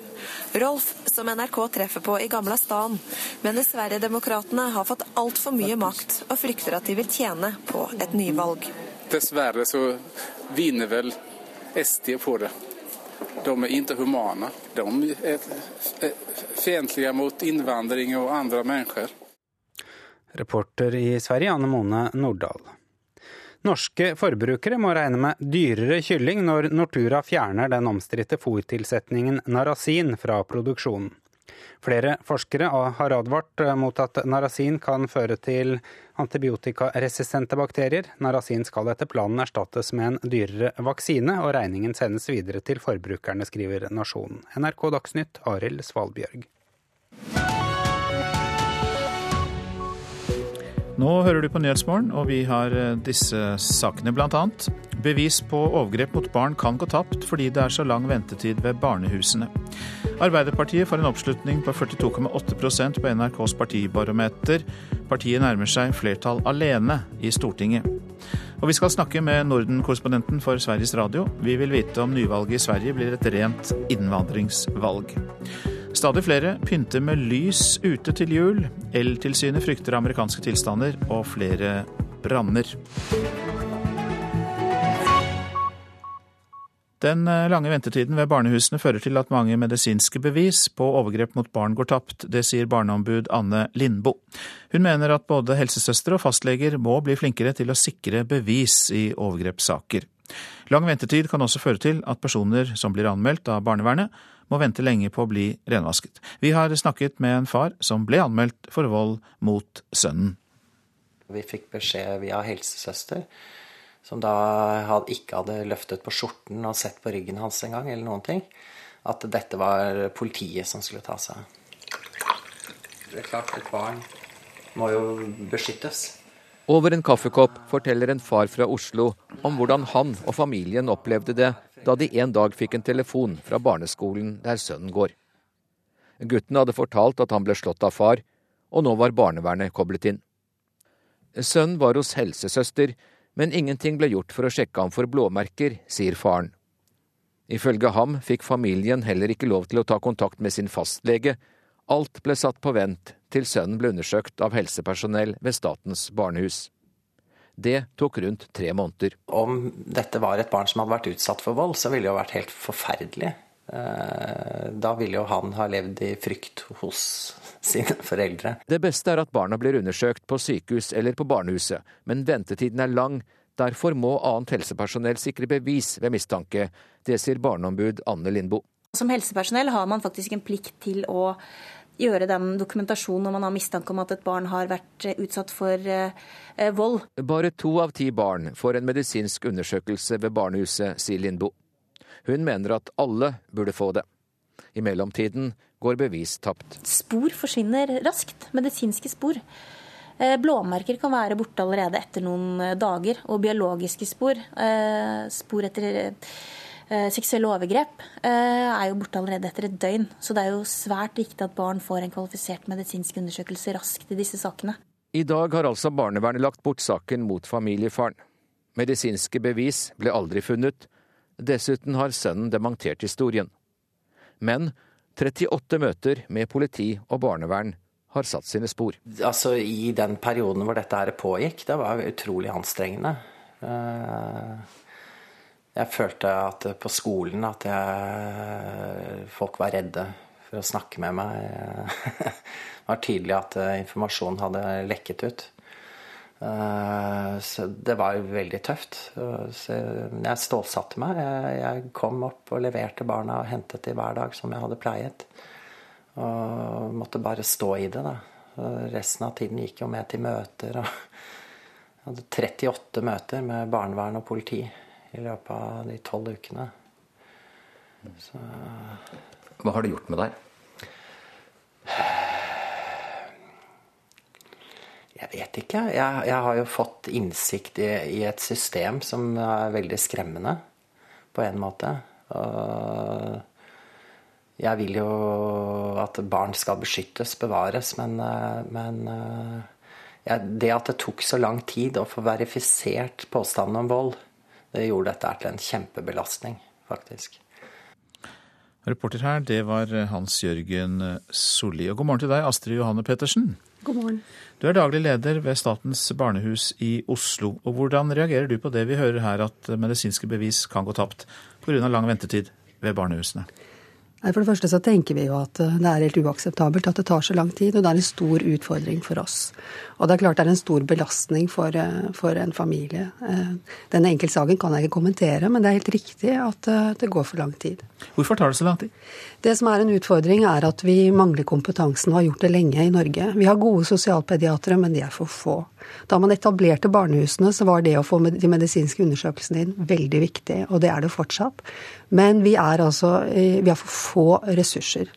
Rolf, som NRK treffer på i Gamla stan, mener Sverigedemokraterna har fått altfor mye makt, og frykter at de vil tjene på et nyvalg. Dessverre så vinner vel SD på det. De er ikke humane. De er fiendtlige mot innvandring og andre mennesker. Reporter i Sverige, Anne Mone Nordahl. Norske forbrukere må regne med dyrere kylling når Nortura fjerner den omstridte fòrtilsetningen narasin fra produksjonen. Flere forskere har advart mot at narasin kan føre til antibiotikaresistente bakterier. Narasin skal etter planen erstattes med en dyrere vaksine, og regningen sendes videre til forbrukerne, skriver Nasjonen. NRK Dagsnytt, Arild Svalbjørg. Nå hører du på Nyhetsmorgen, og vi har eh, disse sakene bl.a. Bevis på overgrep mot barn kan gå tapt fordi det er så lang ventetid ved barnehusene. Arbeiderpartiet får en oppslutning på 42,8% på NRKs partibarometer. Partiet nærmer seg flertall alene i Stortinget. Og vi skal snakke med Norden-korrespondenten for Sveriges Radio. Vi vil vite om nyvalget i Sverige blir et rent innvandringsvalg. Stadig flere pynter med lys ute til jul. Eltilsynet frykter amerikanske tilstander og flere branner. Den eh, lange ventetiden ved barnehusene fører til at mange medisinske bevis på overgrep mot barn går tapt. Det sier barneombud Anne Lindboe. Hun mener at både helsesøstre og fastleger må bli flinkere til å sikre bevis i overgrepssaker. Lang ventetid kan også føre til at personer som blir anmeldt av barnevernet, må vente lenge på å bli renvasket. Vi har snakket med en far som ble anmeldt for vold mot sønnen. Vi fikk beskjed via helsesøster, som da ikke hadde løftet på skjorten og sett på ryggen hans engang, eller noen ting. at dette var politiet som skulle ta seg av. Det er klart, et barn må jo beskyttes. Over en kaffekopp forteller en far fra Oslo om hvordan han og familien opplevde det da de en dag fikk en telefon fra barneskolen der sønnen går. Gutten hadde fortalt at han ble slått av far, og nå var barnevernet koblet inn. Sønnen var hos helsesøster, men ingenting ble gjort for å sjekke ham for blåmerker, sier faren. Ifølge ham fikk familien heller ikke lov til å ta kontakt med sin fastlege. Alt ble satt på vent til sønnen ble undersøkt av helsepersonell ved Statens barnehus. Det tok rundt tre måneder. Om dette var et barn som hadde vært utsatt for vold, så ville det jo vært helt forferdelig. Eh, da ville jo han ha levd i frykt hos sine foreldre. Det beste er at barna blir undersøkt på sykehus eller på barnehuset, men ventetiden er lang. Derfor må annet helsepersonell sikre bevis ved mistanke. Det sier barneombud Anne Lindboe. Som helsepersonell har man faktisk en plikt til å gjøre den dokumentasjonen når man har mistanke om at et barn har vært eh, utsatt for eh, eh, vold. Bare to av ti barn får en medisinsk undersøkelse ved barnehuset, sier Lindboe. Hun mener at alle burde få det. I mellomtiden går bevis tapt. Spor forsvinner raskt. Medisinske spor. Blåmerker kan være borte allerede etter noen dager. Og biologiske spor, spor etter seksuelle overgrep, er jo borte allerede etter et døgn. Så det er jo svært viktig at barn får en kvalifisert medisinsk undersøkelse raskt i disse sakene. I dag har altså barnevernet lagt bort saken mot familiefaren. Medisinske bevis ble aldri funnet. Dessuten har sønnen dementert historien. Men 38 møter med politi og barnevern har satt sine spor. Altså I den perioden hvor dette her pågikk, det var utrolig anstrengende. Eh, jeg følte at på skolen at jeg, folk var redde for å snakke med meg. <laughs> Det var tydelig at informasjonen hadde lekket ut. Eh, så det var veldig tøft. Så jeg stålsatte meg. Jeg kom opp og leverte barna og hentet dem hver dag som jeg hadde pleiet. Og måtte bare stå i det, da. Resten av tiden gikk jo med til møter. <laughs> Jeg hadde 38 møter med barnevern og politi i løpet av de tolv ukene. Så Hva har det gjort med deg? Jeg vet ikke. Jeg, jeg, har jo fått innsikt i, i, et system som er veldig skremmende, på en måte. Og jeg vil jo at barn skal beskyttes, bevares, men, men ja, det at det tok så lang tid å få verifisert påstanden om vold, det gjorde dette til en kjempebelastning, faktisk. Reporter her, det var Hans Jørgen Solli. Og god morgen til deg, Astrid Johanne Pettersen. God morgen. Du er daglig leder ved Statens barnehus i Oslo. og Hvordan reagerer du på det vi hører her, at medisinske bevis kan gå tapt pga. lang ventetid ved barnehusene? For det første så tenker vi jo at eh, det er helt uakseptabelt at det tar så lang tid, og det er en stor utfordring for oss. Og det er klart det er en stor belastning for, eh, for en familie. Eh, denne enkeltsaken kan jeg ikke kommentere, men det er helt riktig at det går for lang tid. Hvorfor tar det så lang tid? Det som er en utfordring, er at vi mangler kompetansen og har gjort det lenge i Norge. Vi har gode sosialpediatere, men de er for få. Da man etablerte barnehusene, så var det å få de medisinske undersøkelsene inn veldig viktig, og det er det fortsatt. Men vi altså Vi har for få ressurser.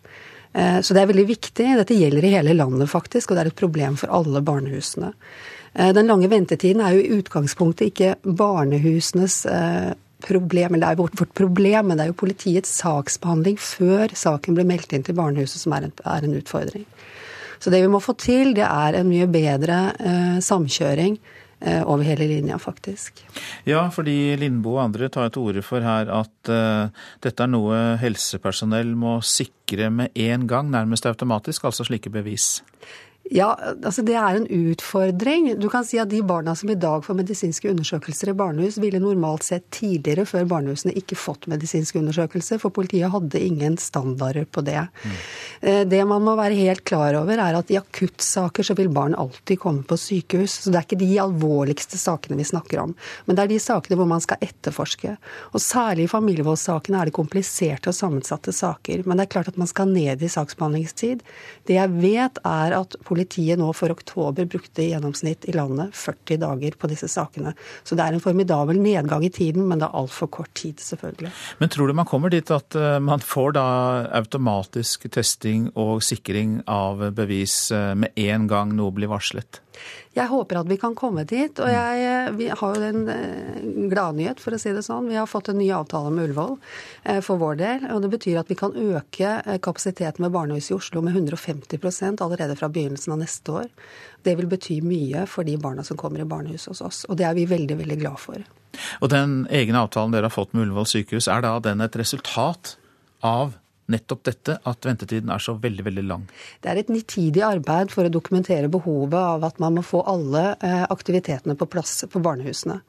Eh, så det er veldig viktig. Dette gjelder i hele landet, faktisk, og det er et problem for alle barnehusene. Eh, den lange ventetiden er jo i utgangspunktet ikke barnehusenes eh, problem, eller det er vårt, vårt problem, men det er jo politiets saksbehandling før saken ble meldt inn til barnehuset som er en, er en utfordring. Så det vi må få til, det er en mye bedre eh, samkjøring eh, over hele linja, faktisk. Ja, fordi Lindboe og andre tar til orde for her at uh, dette er noe helsepersonell må sikre med en gang, nærmest automatisk, altså slike bevis. Ja, altså det er en utfordring. Du kan si at de barna som i dag får medisinske undersøkelser i barnehus, ville normalt sett tidligere, før barnehusene, ikke fått medisinske undersøkelser, for politiet hadde ingen standarder på det. Mm. Det man må være helt klar over, er at i akuttsaker så vil barn alltid komme på sykehus. Så det er ikke de alvorligste sakene vi snakker om. Men det er de sakene hvor man skal etterforske. Og særlig i familievoldssakene er det kompliserte og sammensatte saker. Men det er klart at man skal ned i saksbehandlingstid. Det jeg vet, er at politiet nå for oktober brukte i gjennomsnitt i landet 40 dager på disse sakene. Så det er en formidabel nedgang i tiden, men det er altfor kort tid, selvfølgelig. Men tror du man kommer dit at eh, man får da automatisk testing og sikring av bevis eh, med en gang noe blir varslet? Jeg håper at vi kan komme dit. Og jeg, eh, vi har jo en eh, gladnyhet, for å si det sånn. Vi har fått en ny avtale med Ullevål eh, for vår del. Og det betyr at vi kan øke kapasiteten med barnehus i Oslo med 150% allerede fra begynnelsen av neste år. Det vil bety mye for de barna som kommer i barnehus hos oss. Og det er vi veldig, veldig glad for. Og den egne avtalen dere har fått med Ullevål sykehus, er da den et resultat av nettopp dette, at ventetiden er så veldig veldig lang? Det er et nitidig arbeid for å dokumentere behovet av at man må få alle eh, aktivitetene på plass på barnehusene.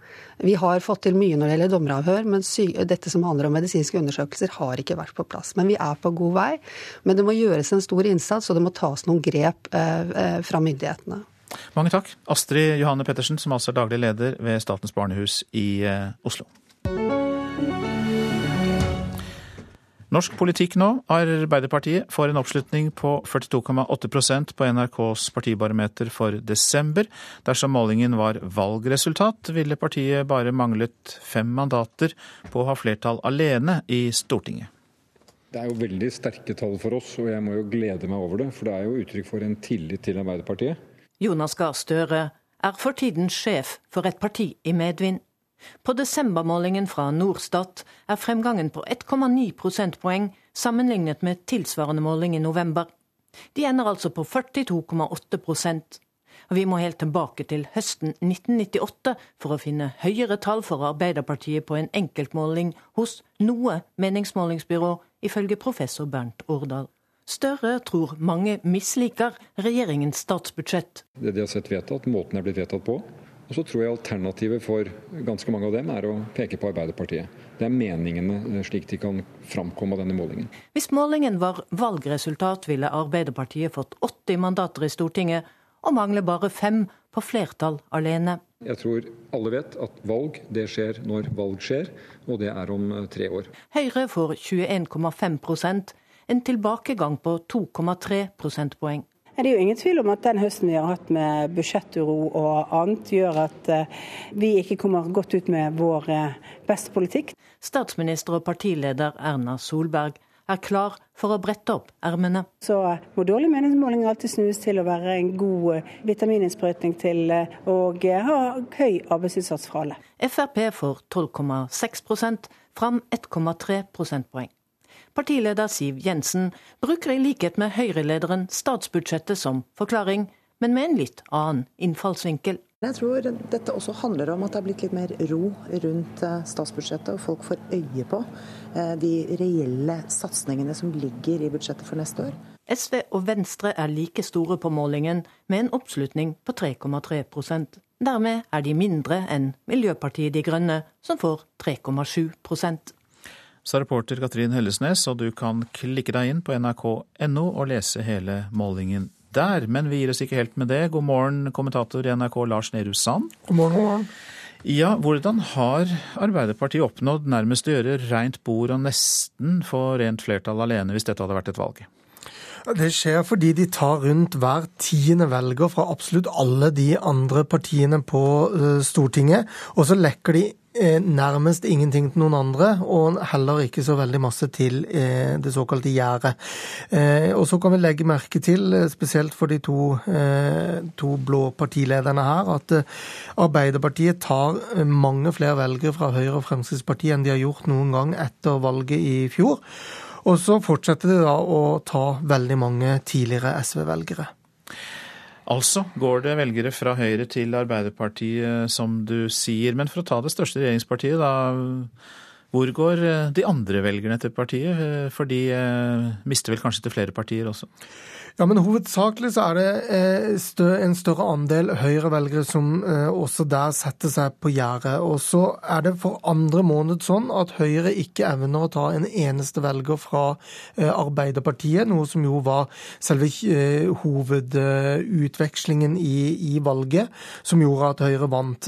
Vi har fått til mye når det gjelder dommeravhør, men dette som handler om medisinske undersøkelser, har ikke vært på plass. Men vi er på god vei. Men det må gjøres en stor innsats, og det må tas noen grep eh, eh, fra myndighetene. Mange takk. Astrid Johanne Pettersen, som altså er daglig leder ved Statens barnehus i Oslo. Norsk politikk nå. Arbeiderpartiet får en oppslutning på 42,8% på NRKs partibarometer for desember. Dersom målingen var valgresultat, ville partiet bare manglet fem mandater på å ha flertall alene i Stortinget. Det er jo veldig sterke tall for oss, og jeg må jo glede meg over det. For det er jo uttrykk for en tillit til Arbeiderpartiet. Jonas Gahr Støre er for tiden sjef for et parti i medvind. På desembermålingen fra Norstat er fremgangen på 1,9 prosentpoeng sammenlignet med tilsvarende måling i november. De ender altså på 42,8% Vi må helt tilbake til høsten 1998 for å finne høyere tall for Arbeiderpartiet på en enkeltmåling hos noe meningsmålingsbyrå, ifølge professor Bernt Årdal. Støre tror mange misliker regjeringens statsbudsjett. Det de har sett vedtatt, måten det er blitt vedtatt på, og så tror jeg alternativet for ganske mange av dem er å peke på Arbeiderpartiet. Det er meningene eh, slik de kan framkomme av denne målingen. Hvis målingen var valgresultat, ville Arbeiderpartiet fått 80 mandater i Stortinget, og mangler bare fem på flertall alene. Jeg tror alle vet at valg det skjer når valg skjer, og det er om eh, tre år. Høyre får 21,5% en tilbakegang på 2,3 prosentpoeng. Det er jo ingen tvil om at den høsten vi har hatt med budsjetturo og annet, gjør at eh, vi ikke kommer godt ut med vår eh, beste politikk. Statsminister og partileder Erna Solberg er klar for å brette opp ermene. Så hvor dårlig meningsmåling alltid snus til å være en god eh, vitamininnsprøytning til å ha høy arbeidsinnsats fra alle. Frp får 12,6% fram 1,3 prosentpoeng. Partileder Siv Jensen bruker i likhet med Høyre-lederen statsbudsjettet som forklaring, men med en litt annen innfallsvinkel. Jeg tror dette også handler om at det er blitt litt mer ro rundt eh, statsbudsjettet, og folk får øye på eh, de reelle satsingene som ligger i budsjettet for neste år. SV og Venstre er like store på målingen, med en oppslutning på 3,3% Dermed er de mindre enn Miljøpartiet De Grønne, som får 3,7 sa reporter Katrin Hellesnes, og du kan klikke deg inn på nrk.no og lese hele målingen der. Men vi gir oss ikke helt med det. God morgen, kommentator i NRK Lars Nehru Sand. God morgen, god morgen. Ja, hvordan har Arbeiderpartiet oppnådd nærmest å gjøre rent bord og nesten få rent flertall alene, hvis dette hadde vært et valg? Det skjer fordi de tar rundt hver tiende velger fra absolutt alle de andre partiene på eh, Stortinget, og så lekker de Eh, nærmest ingenting til noen andre, og heller ikke så veldig masse til eh, det såkalte gjerdet. Og så kan vi legge merke til, spesielt for de to, to blå partilederne her, at Arbeiderpartiet tar mange flere velgere fra Høyre og Fremskrittspartiet enn de har gjort noen gang etter valget i fjor. Og så fortsetter det da å ta veldig mange tidligere SV-velgere. Altså går det velgere fra Høyre til Arbeiderpartiet, som du sier. Men for å ta det største regjeringspartiet, da. Hvor går eh, de andre velgerne til partiet? Eh, for de eh, mister vel kanskje til flere partier også? Ja, men Hovedsakelig så er det eh, en større andel Høyre-velgere som eh, også der setter seg på gjerdet. Og så er det for andre måned sånn at Høyre ikke evner å ta en eneste velger fra eh, Arbeiderpartiet, noe som jo var selve hovedutvekslingen i, i valget, som gjorde at Høyre vant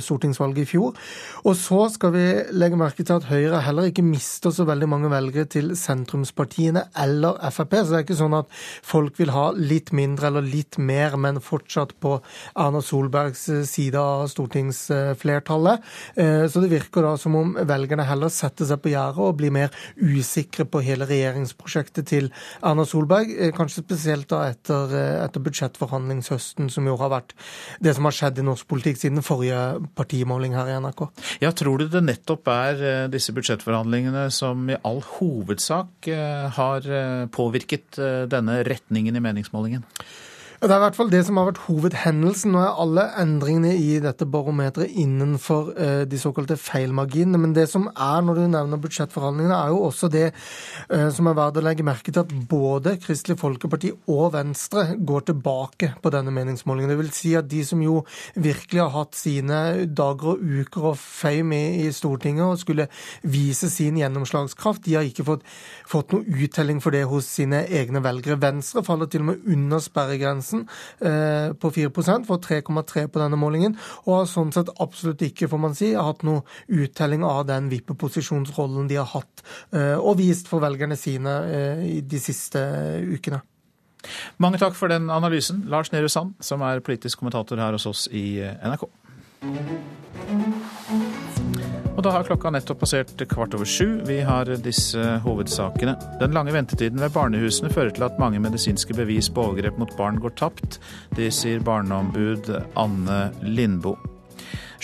stortingsvalget i fjor. Og så skal vi legge merke til at Høyre heller ikke mister så veldig mange velgere til sentrumspartiene eller Frp. Så det er ikke sånn at folk vil ha litt mindre eller litt mer, men fortsatt på Erna Solbergs side av stortingsflertallet. Så det virker da som om velgerne heller setter seg på gjerdet og blir mer usikre på hele regjeringsprosjektet til Erna Solberg. Kanskje spesielt da etter, etter budsjettforhandlingshøsten, som jo har vært det som har skjedd i norsk politikk siden forrige partimåling her i NRK. Ja, Tror du det nettopp er disse budsjettforhandlingene som i all hovedsak har påvirket denne retningen i meningsmålingen? Det er i hvert fall det som har vært hovedhendelsen. Nå er alle endringene i dette barometeret innenfor eh, de såkalte feilmarginene. Men det som er når du nevner budsjettforhandlingene, er jo også det eh, som er verdt å legge merke til at både Kristelig Folkeparti og Venstre går tilbake på denne meningsmålingen. Det vil si at de som jo virkelig har hatt sine dager og uker og fame i, i Stortinget og skulle vise sin gjennomslagskraft, de har ikke fått, fått noe uttelling for det hos sine egne velgere. Venstre faller til og med under sperregrensen Johansen eh, på 4% får 3,3 på denne målingen, og har sånn sett absolutt ikke får man si, hatt noe uttelling av den vippeposisjonsrollen de har hatt eh, og vist for velgerne sine eh, de siste ukene. Mange takk for den analysen, Lars Nehru Sand, som er politisk kommentator her hos oss i NRK. Da har klokka nettopp passert kvart over sju. Vi har disse hovedsakene. Den lange ventetiden ved barnehusene fører til at mange medisinske bevis på overgrep mot barn går tapt. Det sier barneombud Anne Lindboe.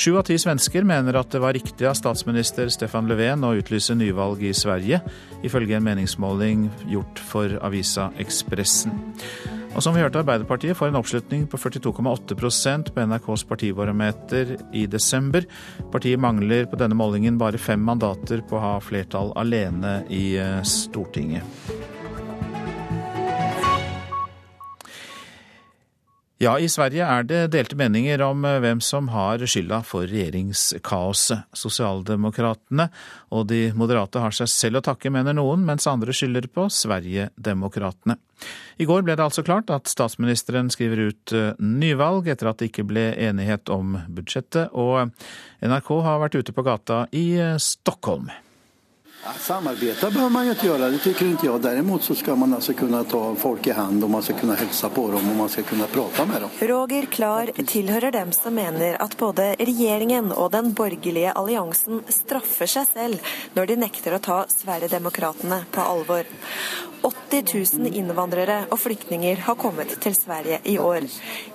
Sju av ti svensker mener at det var riktig av statsminister Stefan Löfven å utlyse nyvalg i Sverige, ifølge en meningsmåling gjort for avisa Ekspressen. Og som vi hørte, Arbeiderpartiet får en oppslutning på 42,8% på NRKs partibarometer i desember. Partiet mangler på denne målingen bare fem mandater på å ha flertall alene i eh, Stortinget. Ja, i Sverige er det delte meninger om eh, hvem som har skylda for regjeringskaoset. Sosialdemokratene og de moderate har seg selv å takke, mener noen, mens andre skylder på Sverigedemokraterna. I går ble det altså klart at statsministeren skriver ut eh, nyvalg etter at det ikke ble enighet om budsjettet, og NRK har vært ute på gata i eh, Stockholm. Samarbeta behöver man ju inte göra, det tycker inte jag. Däremot så ska man alltså kunna ta folk i hand och man ska kunna hälsa på dem och man ska kunna prata med dem. Roger Klar tilhører dem som mener at både regjeringen og den borgerlige alliansen straffer seg selv når de nekter å ta Sverigedemokraterna på alvor. 80 000 innvandrere og flyktninger har kommet til Sverige i år.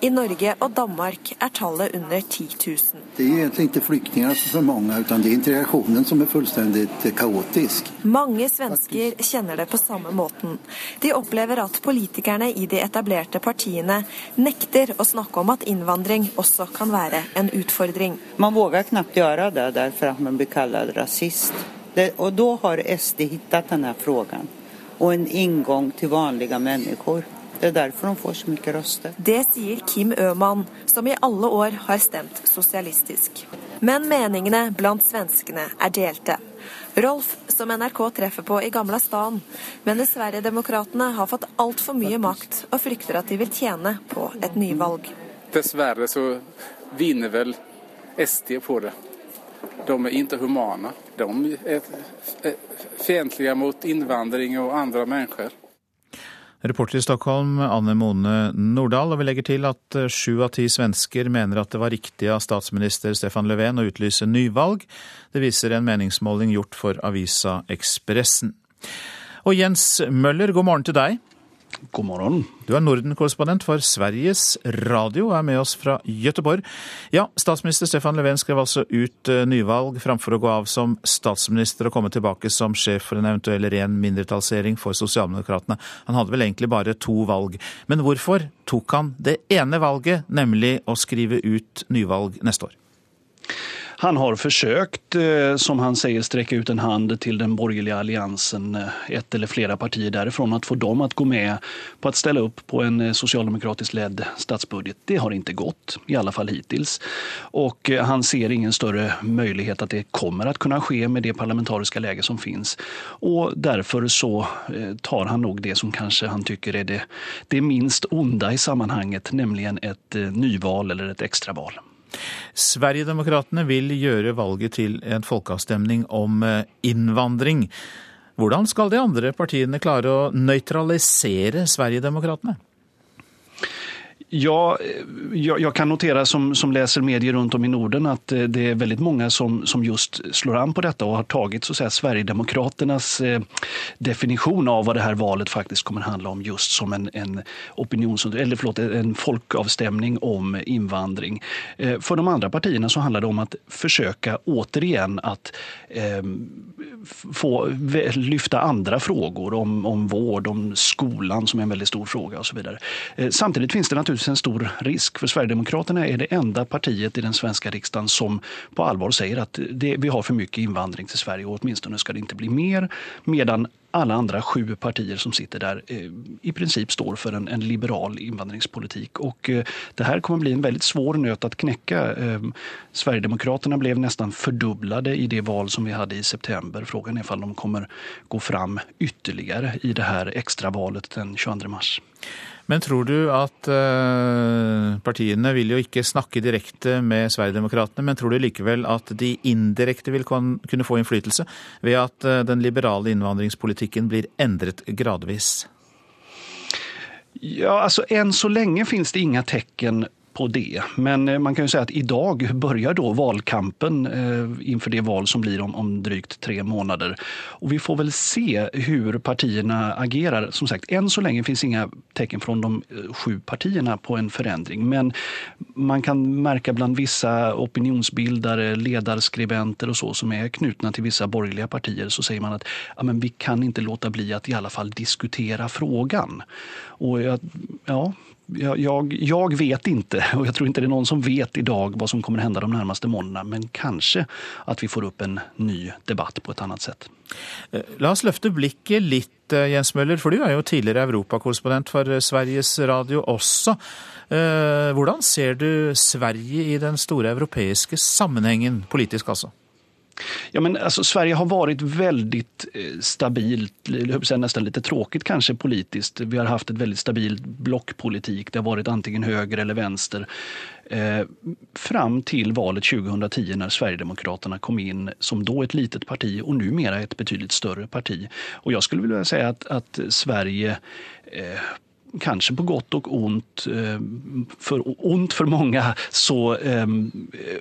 I Norge og Danmark er tallet under 10 000. Det er egentlig ikke flyktninger som er mange, men det er integrasjonen som er fullstendig kaotisk. Mange svensker kjenner det på samme måten. De opplever at politikerne i de etablerte partiene nekter å snakke om at innvandring også kan være en utfordring. Man våger knapt gjøre det derfor at man blir kalt rasist. Det, og da har SD funnet denne spørsmålen og en inngang til vanlige mennesker. Det er derfor de får så mye røster. Det sier Kim Øman, som i alle år har stemt sosialistisk. Men meningene blant svenskene er delte. Rolf, som NRK treffer på i Gamla stan, mener Sverigedemokraterna har fått altfor mye makt, og frykter at de vil tjene på et nyvalg. Dessverre så vinner vel SD på det. De er ikke humane. De er fiendtlige mot innvandring og andre mennesker. Reporter i Stockholm, Anne Mone Nordahl. Og vi legger til at eh, sju av ti svensker mener at det var riktig av statsminister Stefan Löfven å utlyse nyvalg. Det viser en meningsmåling gjort for avisa Ekspressen. Og Jens Møller, god morgen til deg. God morgen. Du er Norden-korrespondent for Sveriges Radio og er med oss fra Gøteborg. Ja, statsminister Stefan Löfven skrev altså ut eh, nyvalg framfor å gå av som statsminister og komme tilbake som sjef for en eventuell ren mindretallsregjering for Sosialdemokratene. Han hadde vel egentlig bare to valg. Men hvorfor tok han det ene valget, nemlig å skrive ut nyvalg neste år? Han har försökt, eh, som han sier, strekke ut en hand til den borgerlige alliansen, eh, ett eller flere partier derifra, å få dem å gå med på å stille opp på en sosialdemokratisk socialdemokratiskt ledd statsbudget. Det har ikke gått, i alle fall hittil. Og han ser ingen større mulighet at det kommer å kunne skje med det parlamentariske läge som finnes. Og derfor så tar han nok det som kanskje han tycker er det, det minst onda i sammanhanget, nemlig et nyval eller et extraval. Sverigedemokraterna vil gjøre valget til en folkeavstemning om eh, innvandring. Hvordan skal de andre partiene klare å nøytralisere Sverigedemokraterna? Ja, jag, jag, kan notera som, som läser medier runt om i Norden att eh, det är väldigt många som, som just slår an på detta och har tagit så att säga, Sverigedemokraternas eh, definition av vad det här valet faktiskt kommer handla om just som en, en eller förlåt, en folkavstämning om invandring. Eh, för de andra partierna så handlar det om att försöka återigen att eh, få lyfta andra frågor om, om vård, om skolan som är en väldigt stor fråga och så vidare. Eh, samtidigt finns det naturligtvis en stor risk för Sverigedemokraterna är det enda partiet i den svenska riksdagen som på allvar säger att det, vi har för mycket invandring till Sverige och åtminstone ska det inte bli mer. Medan alla andra sju partier som sitter där eh, i princip står för en, en liberal invandringspolitik. Och eh, det här kommer bli en väldigt svår nöt att knäcka. Eh, Sverigedemokraterna blev nästan fördubblade i det val som vi hade i september. Frågan är om de kommer gå fram ytterligare i det här extravalet den 22 mars. Men tror du at uh, partiene vil jo ikke snakke direkte med Sverigedemokraterna, men tror du likevel at de indirekte vil kunne få innflytelse ved at uh, den liberale innvandringspolitikken blir endret gradvis? Ja, alltså än så lenge finns det inga tecken på det. Men eh, man kan jo si at i börjar begynner valkampen valgkampen innenfor det val som blir om, om drygt tre månader. Og vi får vel se hvordan partiene agerer. Som sagt, enn så lenge finns inga tecken fra de eh, sju partiene på en forandring. Men man kan merke bland vissa opinionsbildere, ledarskribenter og så som er knyttet til vissa borgerlige partier så sier man at ja, vi kan ikke låte bli at i alle fall diskutere frågan. Og ja, jag, jag, vet inte <laughs> och jag tror inte det är någon som vet idag vad som kommer hända de närmaste månaderna. Men kanske att vi får upp en ny debatt på ett annat sätt. Eh, la oss løfte blikket litt, eh, Jens Møller, for du er jo tidligere europakorrespondent for eh, Sveriges Radio også. Hvordan ser du Sverige i den store europeiske sammenhengen, politisk altså? Ja, men alltså, Sverige har varit väldigt eh, stabilt, nästan lite tråkigt kanske politiskt. Vi har haft ett väldigt stabilt blockpolitik. Det har varit antingen höger eller vänster. Eh, fram till valet 2010 när Sverigedemokraterna kom in som då ett litet parti och numera ett betydligt större parti. Och jag skulle vilja säga att, att Sverige eh, kanske på gott och ont, for för ont för många, så ehm,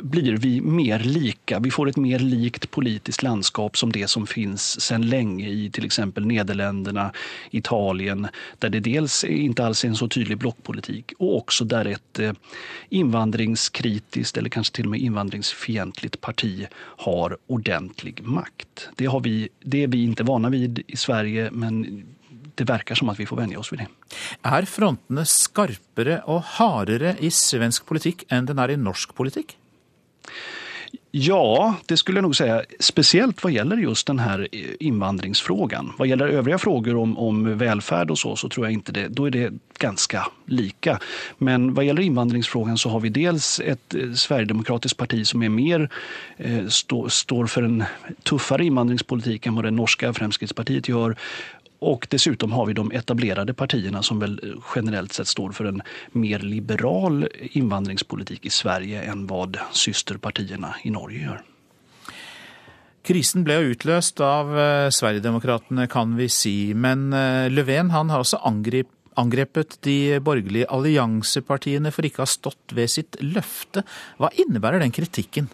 blir vi mer lika. Vi får ett mer likt politiskt landskap som det som finns sedan länge i till exempel Nederländerna, Italien, där det dels inte alls är en så tydlig blockpolitik och också där ett eh, invandringskritiskt eller kanske till och med invandringsfientligt parti har ordentlig makt. Det, har vi, det är vi inte vana vid i Sverige, men det verker som at vi får venne oss ved det. Er frontene skarpere og hardere i svensk politikk enn den er i norsk politikk? Ja, det skulle jeg nok si. Spesielt hva gjelder just den här Hva gjelder øvrige övriga frågor om, om velferd og så, så tror jeg ikke det. Da er det ganske lika. Men hva gjelder invandringsfrågan så har vi dels et sverigedemokratisk parti som er mer eh, stå, står for en tøffere innvandringspolitikk enn hva det norske Fremskrittspartiet gör. Och dessutom har vi de etablerade partierna som väl generellt sett står för en mer liberal invandringspolitik i Sverige än vad systerpartierna i Norge gjør. Krisen ble utløst av eh, Sverigedemokraterna kan vi si, men eh, Löfven han har også angrip, angrepet de borgerlige alliansepartiene for ikke å ha stått ved sitt løfte. Hva innebærer den kritikken?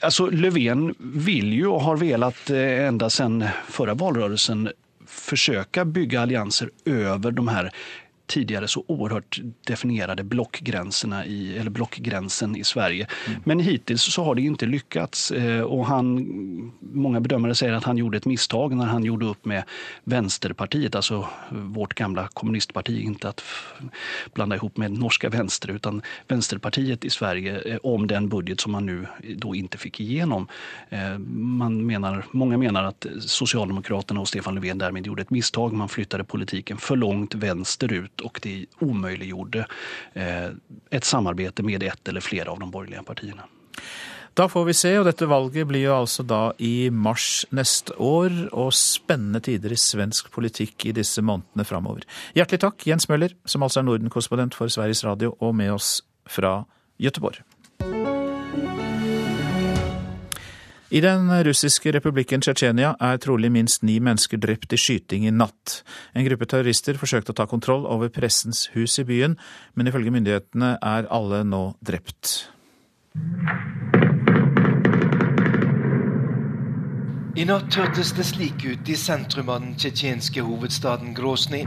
Alltså Löfven vill ju och har velat enda ända sedan förra valrörelsen försöka bygga allianser över de här tidigare så oerhört definierade blockgränserna i, eller blockgränsen i Sverige. Mm. Men hittills så har det inte lyckats eh, och han, många bedömare säger att han gjorde ett misstag när han gjorde upp med Vänsterpartiet, alltså vårt gamla kommunistparti, inte att blanda ihop med norska vänster utan Vänsterpartiet i Sverige eh, om den budget som man nu då inte fick igenom. Eh, man menar, många menar att Socialdemokraterna och Stefan Löfven därmed gjorde ett misstag. Man flyttade politiken för långt vänsterut och det omöjliggjorde eh, ett samarbete med ett eller flera av de borgerliga partierna. Da får vi se, og dette valget blir jo altså da i mars neste år, og spennende tider i svensk politikk i disse månedene framover. Hjertelig takk, Jens Møller, som altså er Norden-korrespondent for Sveriges Radio, og med oss fra Göteborg. I den russiske republikken Tsjetsjenia er trolig minst ni mennesker drept i skyting i natt. En gruppe terrorister forsøkte å ta kontroll over pressens hus i byen, men ifølge myndighetene er alle nå drept. I natt hørtes det slik ut i sentrum av den tsjetsjenske hovedstaden Grosny.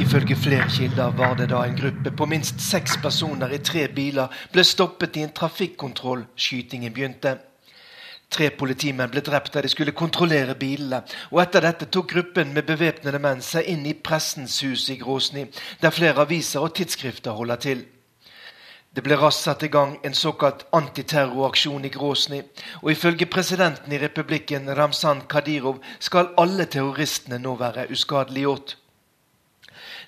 Ifølge flere kilder var det da en gruppe på minst seks personer i tre biler ble stoppet i en trafikkontroll skytingen begynte. Tre politimenn ble drept der de skulle kontrollere bilene. og Etter dette tok gruppen med bevæpnede menn seg inn i Pressens hus i Gråsny, der flere aviser og tidsskrifter holder til. Det ble raskt satt i gang en såkalt antiterroraksjon i Gråsny, og ifølge presidenten i republikken, Ramzan Kadyrov, skal alle terroristene nå være uskadeliggjort.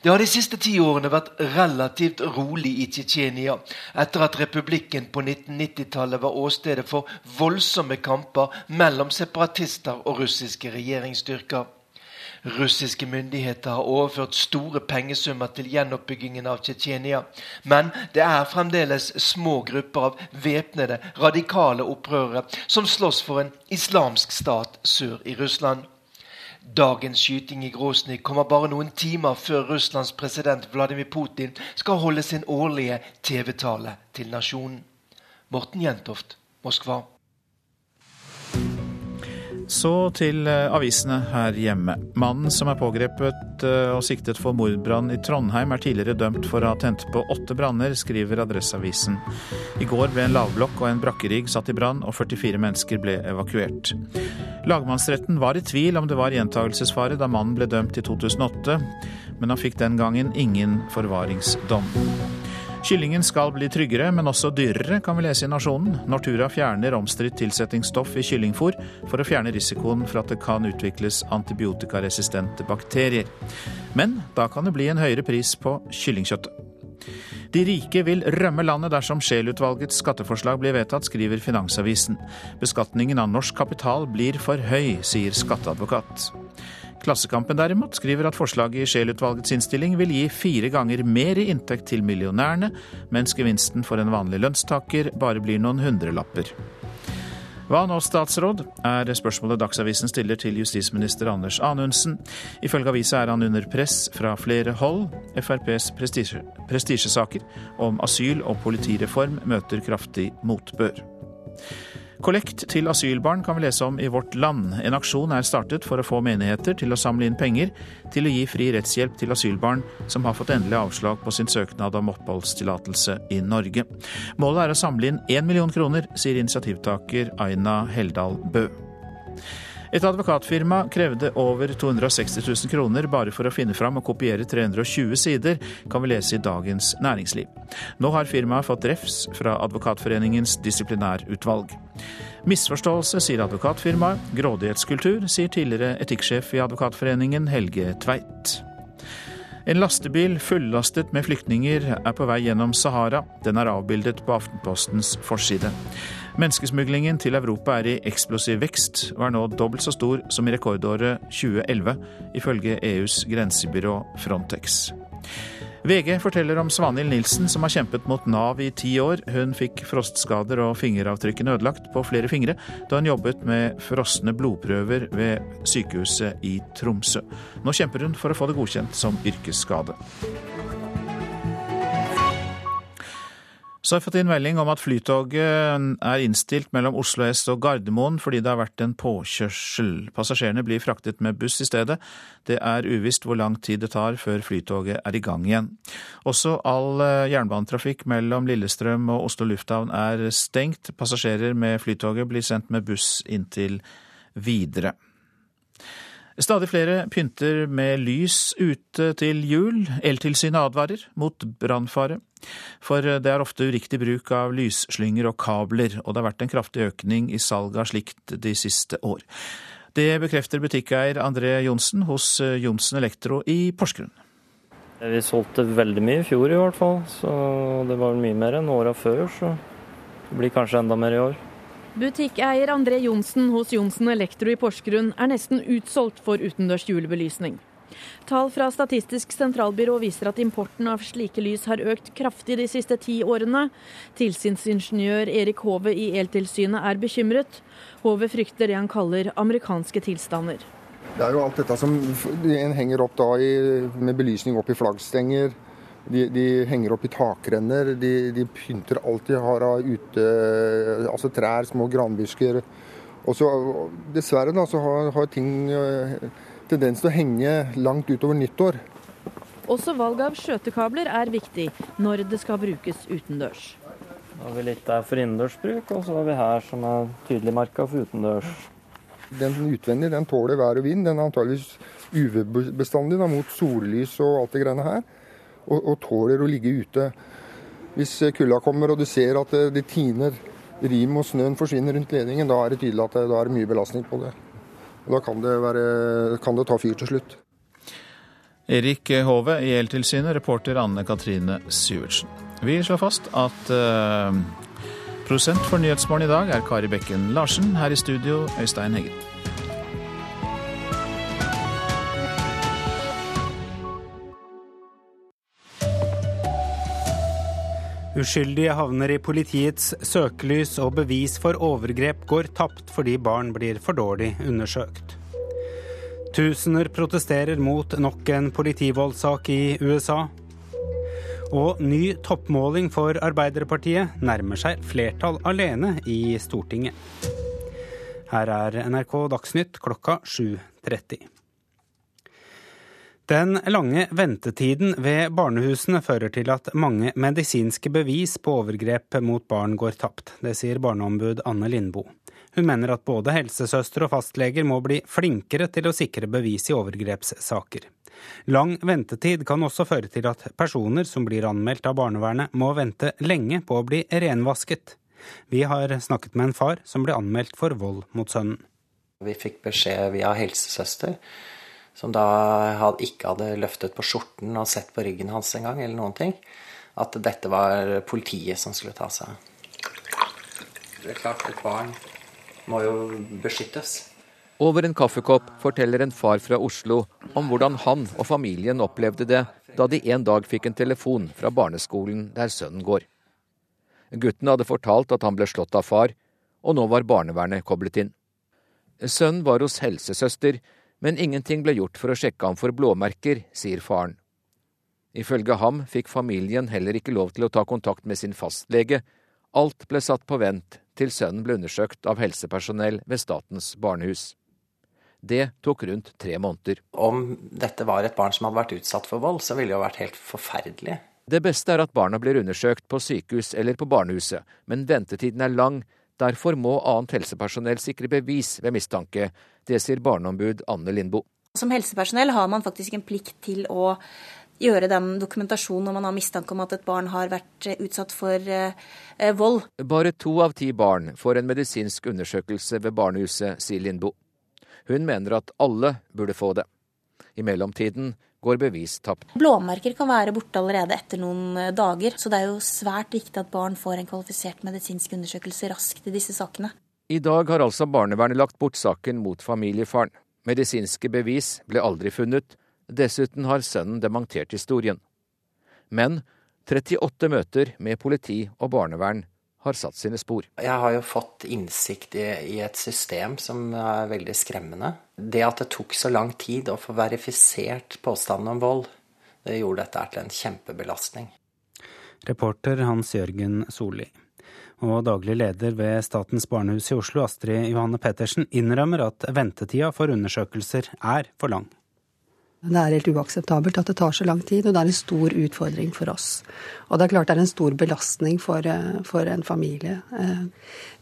Det har de siste ti årene vært relativt rolig i Tsjetsjenia, etter at republikken på 1990-tallet var åstedet for voldsomme kamper mellom separatister og russiske regjeringsstyrker. Russiske myndigheter har overført store pengesummer til gjenoppbyggingen av Tsjetsjenia. Men det er fremdeles små grupper av væpnede, radikale opprørere som slåss for en islamsk stat sør i Russland. Dagens skyting i Grosny kommer bare noen timer før Russlands president Vladimir Putin skal holde sin årlige TV-tale til nasjonen. Morten Jentoft, Moskva. Så til eh, avisene her hjemme. Mannen som er pågrepet eh, og siktet for mordbrann i Trondheim, er tidligere dømt for å ha tent på åtte branner, skriver Adresseavisen. I går ble en lavblokk og en brakkerigg satt i brann, og 44 mennesker ble evakuert. Lagmannsretten var i tvil om det var gjentagelsesfare da mannen ble dømt i 2008, men han fikk den gangen ingen forvaringsdom. Kyllingen skal bli tryggere, men også dyrere, kan vi lese i Nasjonen. Nortura fjerner omstridt tilsettingsstoff i kyllingfôr for å fjerne risikoen for at det kan utvikles antibiotikaresistente bakterier. Men da kan det bli en høyere pris på kyllingkjøttet. De rike vil rømme landet dersom Scheel-utvalgets skatteforslag blir vedtatt, skriver Finansavisen. Beskatningen av norsk kapital blir for høy, sier skatteadvokat. Klassekampen derimot skriver at forslaget i Scheel-utvalgets innstilling vil gi fire ganger mer i inntekt til millionærene, mens gevinsten for en vanlig lønnstaker bare blir noen hundrelapper. Hva nå, statsråd, er spørsmålet Dagsavisen stiller til justisminister Anders Anundsen. Ifølge avisa er han under press fra flere hold. FrPs prestisjesaker om asyl og politireform møter kraftig motbør. Kollekt til asylbarn kan vi lese om i Vårt Land. En aksjon er startet for å få menigheter til å samle inn penger til å gi fri rettshjelp til asylbarn som har fått endelig avslag på sin søknad om oppholdstillatelse i Norge. Målet er å samle inn én million kroner, sier initiativtaker Aina Heldal Bø. Et advokatfirma krevde over 260 000 kroner bare for å finne fram og kopiere 320 sider, kan vi lese i Dagens Næringsliv. Nå har firmaet fått refs fra Advokatforeningens disiplinærutvalg. Misforståelse, sier advokatfirmaet. Grådighetskultur, sier tidligere etikksjef i Advokatforeningen Helge Tveit. En lastebil fullastet med flyktninger er på vei gjennom Sahara. Den er avbildet på Aftenpostens forside. Menneskesmuglingen til Europa er i eksplosiv vekst, og er nå dobbelt så stor som i rekordåret 2011, ifølge EUs grensebyrå Frontex. VG forteller om Svanhild Nilsen, som har kjempet mot Nav i ti år. Hun fikk frostskader og fingeravtrykkene ødelagt på flere fingre da hun jobbet med frosne blodprøver ved sykehuset i Tromsø. Nå kjemper hun for å få det godkjent som yrkesskade. Så har jeg fått inn melding om at flytoget er innstilt mellom Oslo S og Gardermoen fordi det har vært en påkjørsel. Passasjerene blir fraktet med buss i stedet. Det er uvisst hvor lang tid det tar før flytoget er i gang igjen. Også all eh, jernbanetrafikk mellom Lillestrøm og Oslo lufthavn er stengt. Passasjerer med flytoget blir sendt med buss inntil videre. Stadig flere pynter med lys ute til jul. Eltilsynet advarer mot brannfare. For det er ofte uriktig bruk av lysslynger og kabler, og det har vært en kraftig økning i salget av slikt de siste år. Det bekrefter butikkeier André Johnsen hos Johnsen Elektro i Porsgrunn. Vi solgte veldig mye i fjor i hvert fall, så det var mye mer enn åra før. Så det blir kanskje enda mer i år. Butikkeier André Johnsen hos Johnsen Elektro i Porsgrunn er nesten utsolgt for utendørs julebelysning. Tall fra Statistisk sentralbyrå viser at importen av slike lys har økt kraftig de siste ti årene. Tilsynsingeniør Erik Hove i Eltilsynet er bekymret. Hove frykter det han kaller amerikanske tilstander. Det er jo alt dette som en henger opp i, med belysning opp i flaggstenger. De, de, henger opp i takrenner. De, de pynter alt de har av ute, altså trær, små granbusker. Og så dessverre da, så har, har ting eh, tendens til å henge langt utover nyttår. Også valg av skjøtekabler er viktig når det skal brukes utendørs. Da har vi litt der for innendørsbruk, og så har vi her som er tydelig merka for utendørs. Den utvendige den tåler vær og vind. Den er antageligvis UV-bestandig mot sollys og alt det greiene her. Og, og, tåler å ligge ute. Hvis kulda kommer og du ser at det, det tiner rim og snøen forsvinner rundt ledningen, da er det tydelig at det, da er mye belastning på det. Og da kan det, være, kan det ta fyr til slutt. Erik Hove i Eltilsynet, reporter Anne Katrine Syvertsen. Vi slår fast at uh, prosent for Nyhetsmorgen i dag er Kari Bekken Larsen. Her i studio, Øystein Heggen. Uskyldige havner i politiets søkelys, og bevis for overgrep går tapt fordi barn blir for dårlig undersøkt. Tusener protesterer mot nok en politivoldssak i USA. Og ny toppmåling for Arbeiderpartiet nærmer seg flertall alene i Stortinget. Her er NRK Dagsnytt klokka 7.30. Den lange ventetiden ved barnehusene fører til at mange medisinske bevis på overgrep mot barn går tapt. Det sier barneombud Anne Lindboe. Hun mener at både helsesøstre og fastleger må bli flinkere til å sikre bevis i overgrepssaker. Lang ventetid kan også føre til at personer som blir anmeldt av barnevernet, må vente lenge på å bli renvasket. Vi har snakket med en far som ble anmeldt for vold mot sønnen. Vi fikk beskjed via helsesøster som da ikke hadde løftet på skjorten og sett på ryggen hans engang, eller noen ting, at dette var politiet som skulle ta seg Det er klart, et barn må jo beskyttes. Over en kaffekopp forteller en far fra Oslo om hvordan han og familien opplevde det da de en dag fikk en telefon fra barneskolen der sønnen går. Gutten hadde fortalt at han ble slått av far, og nå var barnevernet koblet inn. Sønnen var hos helsesøster, men ingenting ble gjort for å sjekke ham for blåmerker, sier faren. Ifølge ham fikk familien heller ikke lov til å ta kontakt med sin fastlege. Alt ble satt på vent til sønnen ble undersøkt av helsepersonell ved Statens barnehus. Det tok rundt tre måneder. Om dette var et barn som hadde vært utsatt for vold, så ville det jo vært helt forferdelig. Det beste er at barna blir undersøkt på sykehus eller på barnehuset, men ventetiden er lang, Derfor må annet helsepersonell sikre bevis ved mistanke. Det sier barneombud Anne Lindboe. Som helsepersonell har man faktisk en plikt til å gjøre den dokumentasjonen når man har mistanke om at et barn har vært eh, utsatt for eh, vold. Bare to av ti barn får en medisinsk undersøkelse ved barnehuset, sier Lindboe. Hun mener at alle burde få det. I mellomtiden går bevis tapt. Blåmerker kan være borte allerede etter noen eh, dager, så det er jo svært viktig at barn får en kvalifisert medisinsk undersøkelse raskt i disse sakene. I dag har altså barnevernet lagt bort saken mot familiefaren. Medisinske bevis ble aldri funnet. Dessuten har sønnen dementert historien. Men 38 møter med politi og barnevern har satt sine spor. Jeg har jo fått innsikt i, i, et system som er veldig skremmende. Det at det tok så lang tid å få verifisert påstanden om vold, det gjorde dette til en kjempebelastning. Reporter Hans Jørgen Solli. Og daglig leder ved Statens barnehus i Oslo, Astrid Johanne Pettersen, innrømmer at ventetida for undersøkelser er for lang. Det er helt uakseptabelt at det tar så lang tid, og det er en stor utfordring for oss. Og det er klart det er en stor belastning for, eh, for en familie. Eh,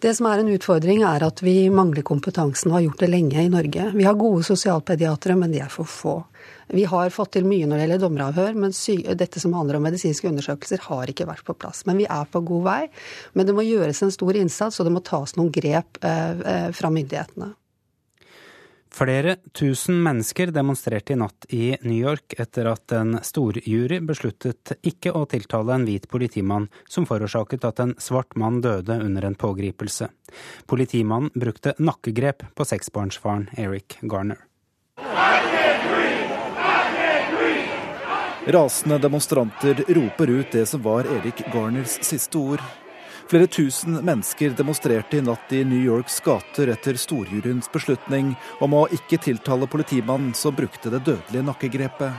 det som er en utfordring, er at vi mangler kompetansen og har gjort det lenge i Norge. Vi har gode sosialpediatere, men de er for få. Vi har fått til mye når det gjelder dommeravhør, men dette som handler om medisinske undersøkelser, har ikke vært på plass. Men vi er på god vei. Men det må gjøres en stor innsats, og det må tas noen grep eh, fra myndighetene. Flere tusen mennesker demonstrerte i natt i New York etter at en storjury besluttet ikke å tiltale en hvit politimann som forårsaket at en svart mann døde under en pågripelse. Politimannen brukte nakkegrep på seksbarnsfaren Eric Garner. Rasende demonstranter roper ut det som var Erik Garners siste ord. Flere tusen mennesker demonstrerte i natt i New Yorks gater etter storjuryens beslutning om å ikke tiltale politimannen som brukte det dødelige nakkegrepet.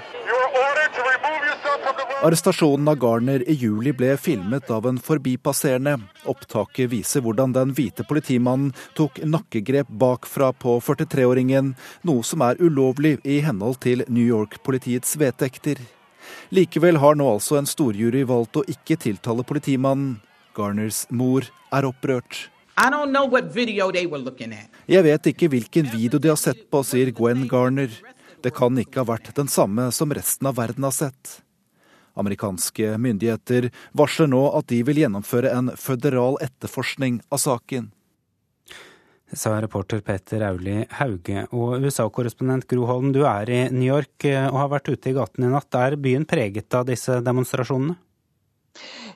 Arrestasjonen av Garner i juli ble filmet av en forbipasserende. Opptaket viser hvordan den hvite politimannen tok nakkegrep bakfra på 43-åringen, noe som er ulovlig i henhold til New York-politiets vedtekter. Likevel har nå altså en storjury valgt å ikke tiltale politimannen. Garners mor er opprørt. Jeg vet ikke hvilken video de har sett på, sier Gwen Garner. Det kan ikke ha vært den samme som resten av verden har sett. Amerikanske myndigheter varsler nå at de vil gjennomføre en føderal etterforskning av saken. Sa reporter Peter Auli Hauge. Og USA-korrespondent Gro Holm, du er i New York eh, og har vært ute i gatene i natt. Er byen preget av disse demonstrasjonene?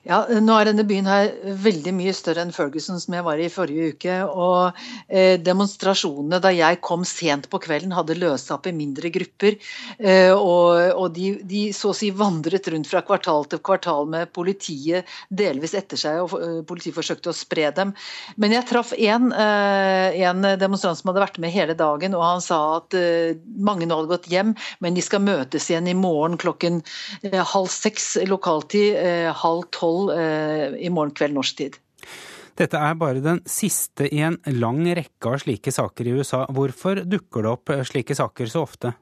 Ja, Nå er denne byen her veldig mye større enn Ferguson, som jeg var i forrige uke. og eh, Demonstrasjonene da jeg kom sent på kvelden, hadde seg opp i mindre grupper. Eh, og, og de, de, så å si vandret rundt fra kvartal til kvartal med politiet delvis etter seg, og eh, politiet forsøkte å spre dem. Men jeg traff en, eh, en, demonstrant som hadde vært med hele dagen, og han sa at eh, mange nå hadde gått hjem, men de skal møtes igjen i morgen klokken eh, halv seks lokaltid, halv tolv tolv eh, i morgen kveld norsk tid. Dette er bare den siste i en lang rekke av slike saker i USA. Hvorfor dukker det opp slike saker så ofte?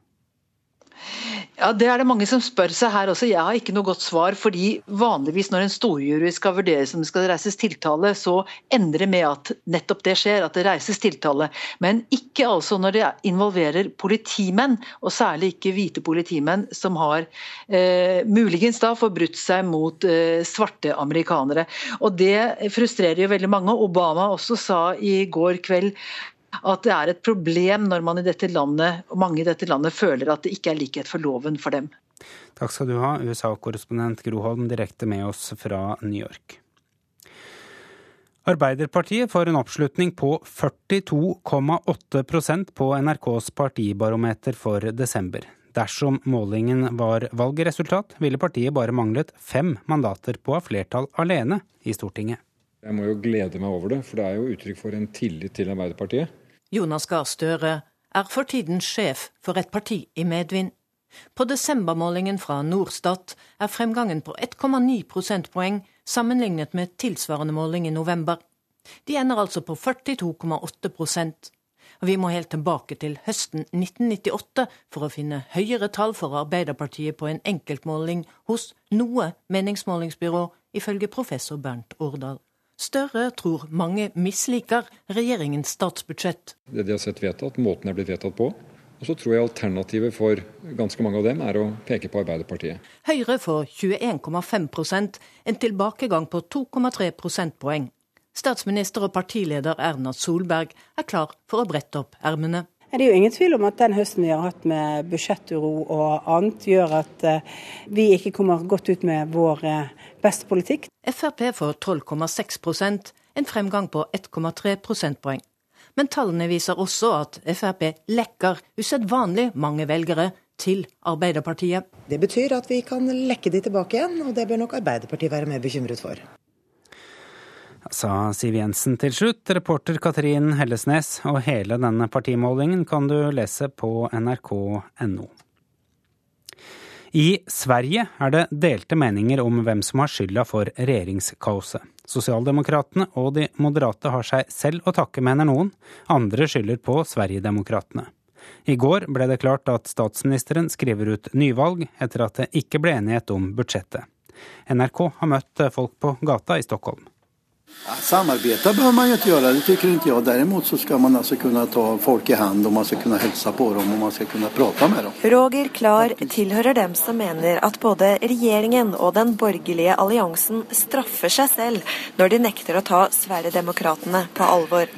Ja, Det er det mange som spør seg her også. Jeg har ikke noe godt svar. fordi vanligvis når en storjury skal vurderes om det skal reises tiltale, så ender det med at nettopp det skjer, at det reises tiltale. Men ikke altså når det involverer politimenn, og særlig ikke hvite politimenn som har eh, muligens da forbrutt seg mot eh, svarte amerikanere. Og Det frustrerer jo veldig mange. Obama også sa i går kveld at det er et problem når man i dette landet, mange i dette landet føler at det ikke er likhet for loven for dem. Takk skal du ha, USA-korrespondent Groholm direkte med oss fra New York. Arbeiderpartiet får en oppslutning på 42,8% på NRKs partibarometer for desember. Dersom målingen var valgresultat, ville partiet bare manglet fem mandater på å ha flertall alene i Stortinget. Jeg må jo glede meg over det, for det er jo uttrykk for en tillit til Arbeiderpartiet. Jonas Gahr Støre er for tiden sjef for et parti i medvind. På desembermålingen fra Norstat er fremgangen på 1,9 prosentpoeng sammenlignet med tilsvarende måling i november. De ender altså på 42,8% Vi må helt tilbake til høsten 1998 for å finne høyere tall for Arbeiderpartiet på en enkeltmåling hos noe meningsmålingsbyrå, ifølge professor Bernt Årdal. Støre tror mange misliker regjeringens statsbudsjett. Det de har sett vedtatt, måten det er blitt vedtatt på. Og så tror jeg alternativet for ganske mange av dem er å peke på Arbeiderpartiet. Høyre får 21,5% en tilbakegang på 2,3 prosentpoeng. Statsminister og partileder Erna Solberg er klar for å brette opp ermene. Det er jo ingen tvil om at den høsten vi har hatt med budsjetturo og annet, gjør at eh, vi ikke kommer godt ut med vår beste politikk. Frp får 12,6% en fremgang på 1,3 prosentpoeng. Men tallene viser også at Frp lekker usedvanlig mange velgere til Arbeiderpartiet. Det betyr at vi kan lekke de tilbake igjen, og det bør nok Arbeiderpartiet være mer bekymret for sa Siv Jensen til slutt. Reporter Katrin Hellesnes. Og hele denne partimålingen kan du lese på nrk.no. I Sverige er det delte meninger om hvem som har skylda for regjeringskaoset. Sosialdemokratene og de moderate har seg selv å takke, mener noen. Andre skylder på Sverigedemokraterna. I går ble det klart at statsministeren skriver ut nyvalg etter at det ikke ble enighet om budsjettet. NRK har møtt folk på gata i Stockholm. Samarbeta behöver man ju inte göra, det tycker inte jag. Däremot så ska man alltså kunna ta folk i hand och man ska kunna hälsa på dem och man ska kunna prata med dem. Roger Klar tilhører dem som mener at både regjeringen og den borgerlige alliansen straffer seg selv når de nekter å ta Sverigedemokraterna på alvor.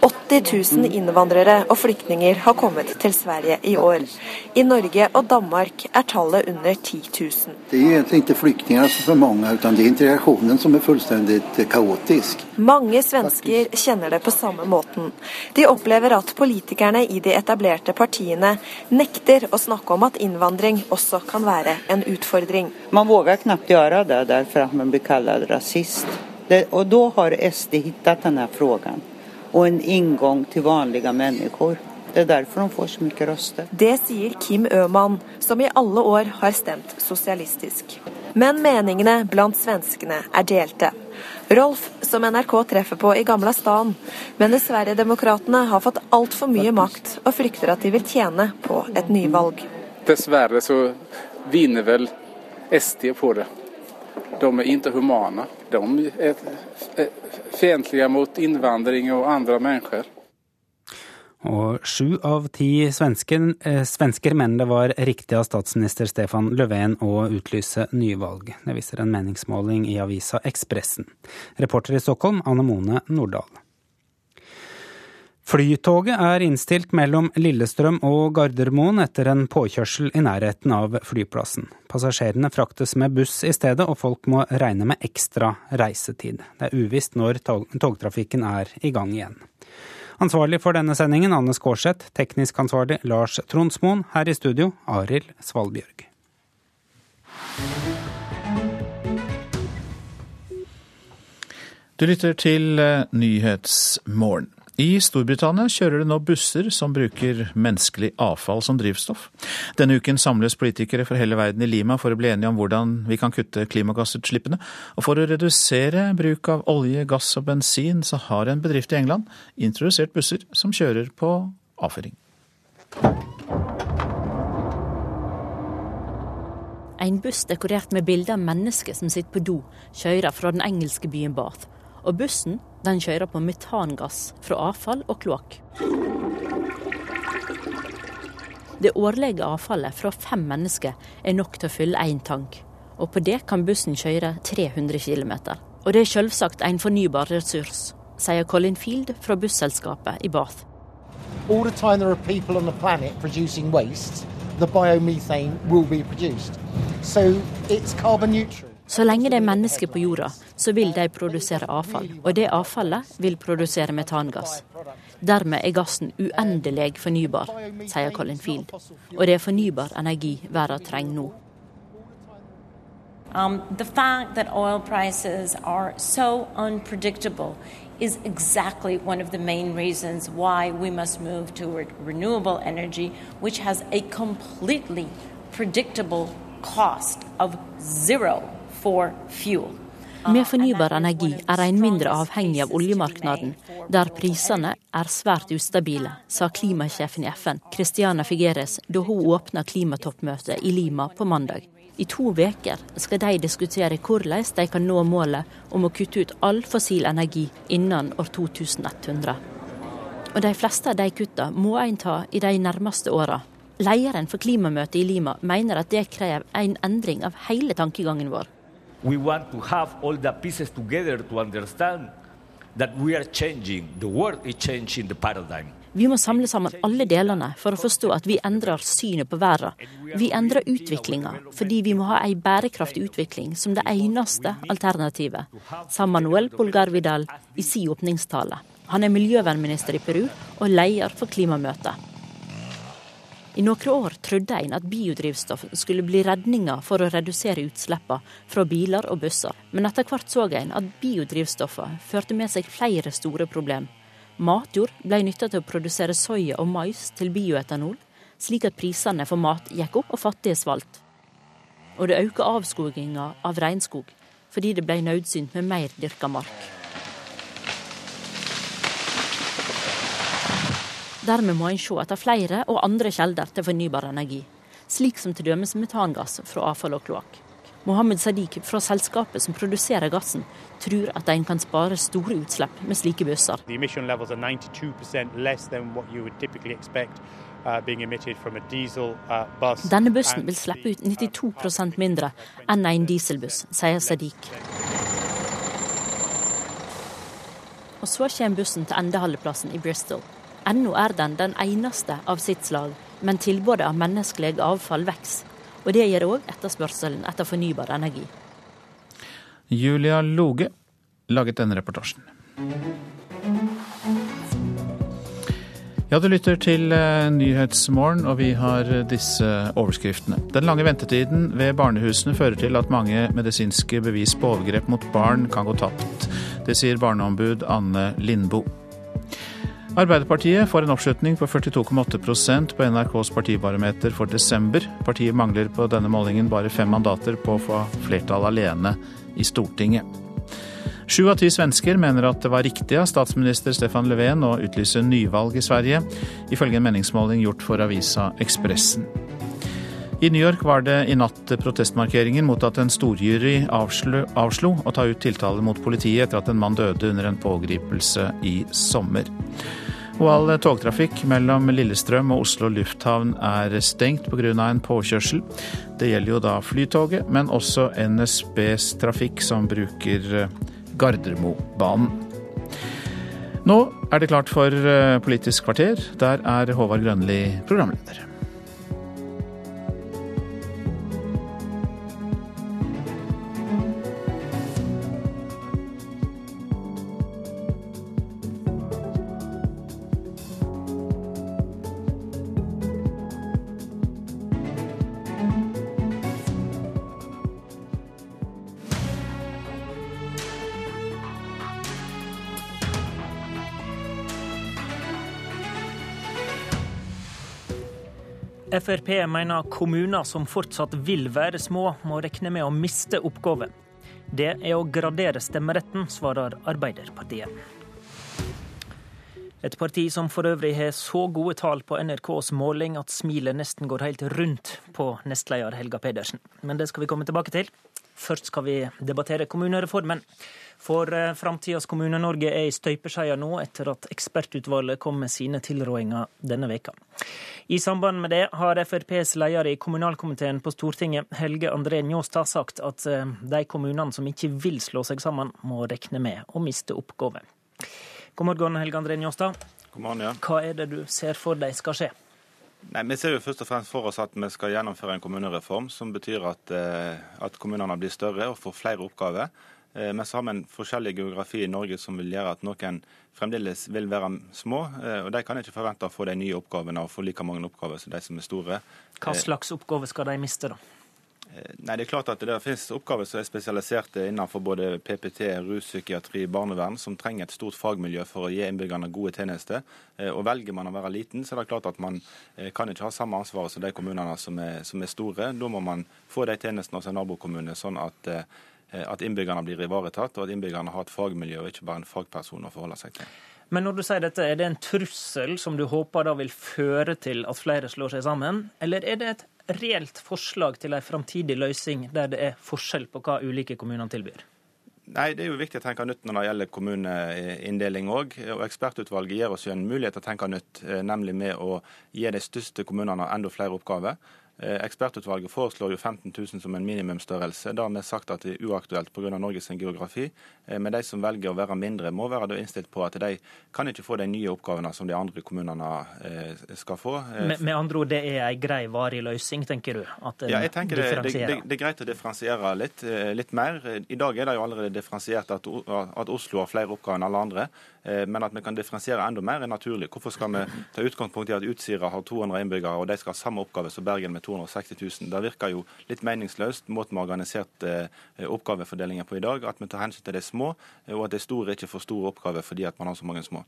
80 000 innvandrere og flyktninger har kommet til Sverige i år. I Norge og Danmark er tallet under 10 000. Det er egentlig ikke flyktninger som er mange, men det er integrasjonen som er fullstendig kaotisk. Mange svensker kjenner det på samme måten. De opplever at politikerne i de etablerte partiene nekter å snakke om at innvandring også kan være en utfordring. Man våger knapt gjøre det, derfor at man blir kalt rasist. Det, og da har SD funnet denne spørsmålet og en inngang til vanlige mennesker. Det er derfor de får så mye røster. Det sier Kim Øman, som i alle år har stemt sosialistisk. Men meningene blant svenskene er delte. Rolf, som NRK treffer på i Gamla stan, mener Sverigedemokraterna har fått altfor mye makt, og frykter at de vil tjene på et nyvalg. Dessverre så vinner vel SD på det. De er ikke humane. De er fiendtlige mot innvandring og andre mennesker. Og sju av ti svensker, eh, svensker mener det var riktig av statsminister Stefan Löfven å utlyse nyvalg. Det viser en meningsmåling i avisa Ekspressen. Reporter i Stockholm, Anne Mone Nordahl. Flytoget er innstilt mellom Lillestrøm og Gardermoen etter en påkjørsel i nærheten av flyplassen. Passasjerene fraktes med buss i stedet, og folk må regne med ekstra reisetid. Det er uvisst når togtrafikken er i gang igjen. Ansvarlig for denne sendingen Anne Skårseth, teknisk ansvarlig Lars Tronsmoen, her i studio Arild Svalbjørg. Du lytter til eh, Nyhetsmorgen. I Storbritannia kjører det nå busser som bruker menneskelig avfall som drivstoff. Denne uken samles politikere fra hele verden i Lima for å bli enige om hvordan vi kan kutte klimagassutslippene. Og for å redusere bruk av olje, gass og bensin, så har en bedrift i England introdusert busser som kjører på avføring. En buss dekorert med bilder av mennesker som sitter på do, kjører fra den engelske byen Bath. Og bussen den kjører på metangass fra avfall og kloakk. Det årlige avfallet fra fem mennesker er nok til å fylle én tank. Og på det kan bussen kjøre 300 km. Og det er selvsagt en fornybar ressurs, sier Colin Field fra busselskapet i Bath. All the time there are people on the planet producing waste, the biomethane will be produced. So it's carbon neutral. Så lenge det er mennesker på jorda, så vil de produsere avfall. Og det avfallet vil produsere metangass. Dermed er gassen uendelig fornybar, sier Colin Field. Og det er fornybar energi verden trenger nå. Um, the fact that oil prices are so unpredictable is exactly one of the main reasons why we must move toward renewable energy, which has a completely predictable cost of zero med fornybar energi er en mindre avhengig av oljemarkedet, der prisene er svært ustabile, sa klimasjefen i FN, Christiana Figueres, da hun åpna klimatoppmøtet i Lima på mandag. I to uker skal de diskutere hvordan de kan nå målet om å kutte ut all fossil energi innen år 2100. Og de fleste av de kutta må en ta i de nærmeste åra. Lederen for klimamøtet i Lima mener at det krever en endring av hele tankegangen vår. We want to have all the pieces together to understand that we are changing. The world is changing the paradigm. Vi må samle sammen alle delene for å forstå at vi endrer synet på verden. Vi endrer utviklinga fordi vi må ha ei bærekraftig utvikling som det eneste alternativet, sa Manuel Polgar Vidal i sin åpningstale. Han er miljøvernminister i Peru og leder for klimamøtet. I noen år trodde en at biodrivstoff skulle bli redninga for å redusere utslippene fra biler og busser, men etter hvert så en at biodrivstoffene førte med seg flere store problem. Matjord ble nytta til å produsere soya og mais til bioetanol, slik at prisene for mat gikk opp og fattige svalt. Og det økte avskoginga av regnskog, fordi det ble nødsynt med mer dyrka mark. Dermed må en se etter flere og andre kilder til fornybar energi, slik som t.d. metangass fra avfall og kloakk. Mohammed Sadiq fra selskapet som produserer gassen, tror at en kan spare store utslipp med slike busser. Uh, uh, Denne bussen vil slippe ut 92% mindre enn en dieselbuss, sier Sadiq. og så kommer bussen til endeholdeplassen i Bristol. Ennå er den den eneste av sitt slag, men tilbudet av menneskelig avfall vokser. Og det gjør òg etterspørselen etter fornybar energi. Julia Loge laget denne reportasjen. Ja, du lytter til eh, Nyhetsmorgen, og vi har disse overskriftene. Den lange ventetiden ved barnehusene fører til at mange medisinske bevis på overgrep mot barn kan gå tapt. Det sier barneombud Anne Lindboe. Arbeiderpartiet får en oppslutning på 42,8% på NRKs partibarometer for desember. Partiet mangler på denne målingen bare fem mandater på å få flertall alene i Stortinget. Sju av ti svensker mener at det var riktig av statsminister Stefan Löfven å utlyse nyvalg i Sverige, ifølge en meningsmåling gjort for avisa Ekspressen. I New York var det i natt protestmarkeringer mot at en storjury avslo, avslo å ta ut tiltale mot politiet etter at en mann døde under en pågripelse i sommer. Og all togtrafikk mellom Lillestrøm og Oslo lufthavn er stengt pga. en påkjørsel. Det gjelder jo da Flytoget, men også NSBs trafikk som bruker Gardermobanen. Nå er det klart for eh, Politisk kvarter. Der er Håvard Grønli programleder. Frp mener kommuner som fortsatt vil være små, må regne med å miste oppgaver. Det er å gradere stemmeretten, svarer Arbeiderpartiet. Et parti som for øvrig har så gode tall på NRKs måling at smilet nesten går helt rundt på nestleder Helga Pedersen. Men det skal vi komme tilbake til. Først skal vi debattere kommunereformen. For eh, framtidas Kommune-Norge er i støpeskjea nå, etter at ekspertutvalget kom med sine tilrådinger denne veka. I samband med det har FrPs leder i kommunalkomiteen på Stortinget, Helge André Njåstad, sagt at eh, de kommunene som ikke vil slå seg sammen, må regne med å miste oppgaver. God morgen, Helge André Njåstad. God morgen, ja. Hva er det du ser for deg skal skje? Nei, Vi ser jo først og fremst for oss at vi skal gjennomføre en kommunereform som betyr at, eh, at kommunene blir større og får flere oppgaver. Eh, men så har vi en forskjellig geografi i Norge som vil gjøre at noen fremdeles vil være små. Eh, og De kan ikke forvente å få de nye oppgavene og få like mange oppgaver som de som er store. Hva slags oppgaver skal de miste, da? Nei, Det er klart at det finnes oppgaver som er spesialiserte innenfor både PPT, ruspsykiatri, barnevern, som trenger et stort fagmiljø for å gi innbyggerne gode tjenester. Og Velger man å være liten, så er det klart at man kan ikke ha samme ansvar som de kommunene som er, som er store. Da må man få de tjenestene hos en nabokommune, sånn at Eh, at innbyggerne blir ivaretatt, og at innbyggerne har et fagmiljø og ikke bare en fagperson å forholde seg til. Men når du sier dette, er det en trussel som du håper da vil føre til at flere slår seg sammen, eller er det et reelt forslag til en framtidig løsning der det er forskjell på hva ulike kommuner tilbyr? Nei, Det er jo viktig å tenke nytt når det gjelder kommuneinndeling òg. Og ekspertutvalget gir oss jo en mulighet til å tenke nytt, eh, nemlig med å gi de største kommunene enda flere oppgaver. Eh, ekspertutvalget foreslår jo 15 000 som en minimumsstørrelse. Da har vi sagt at det er uaktuelt pga. Norges geografi. Eh, men de som velger å være mindre, må være innstilt på at de kan ikke få de nye oppgavene som de andre kommunene eh, skal få. Med, med andre ord, det er en grei, varig løsning, tenker du? At ja, jeg tenker det, det, det, det, er greit å differensiere litt, litt, mer. I dag er det jo allerede differensiert at, at Oslo har flere oppgaver enn alle andre. Men at vi kan differensiere enda mer, er naturlig. Hvorfor skal vi ta utgangspunkt i at Utsira har 200 innbyggere, og de skal ha samme oppgave som Bergen med 260 000. Det virker jo litt meningsløst, måten vi har organisert eh, oppgavefordelingen på i dag. At vi tar hensyn til de små, eh, og at de store ikke får store oppgaver fordi at man har så mange små.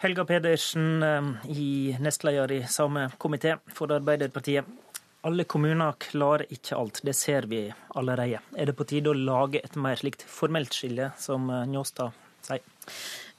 Helga Pedersen, eh, i nestleder i samme komité for Arbeiderpartiet. Alle kommuner klarer ikke alt, det ser vi allerede. Er det på tide å lage et mer slikt formelt skille, som Njåstad sier?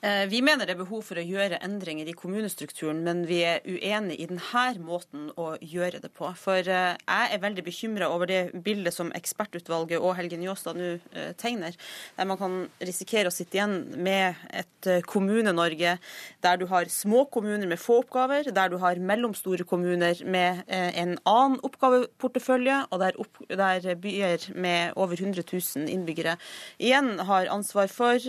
Eh, vi mener det er behov for å gjøre endringer i kommunestrukturen, men vi er uenig i denne måten å gjøre det på. For eh, jeg er veldig bekymra over det bildet som ekspertutvalget og Helge Njåstad nå eh, tegner, der man kan risikere å sitte igjen med et Kommune-Norge der du har små kommuner med få oppgaver, der du har mellomstore kommuner med en annen oppgaveportefølje, og der, opp, der byer med over 100 000 innbyggere igjen har ansvar for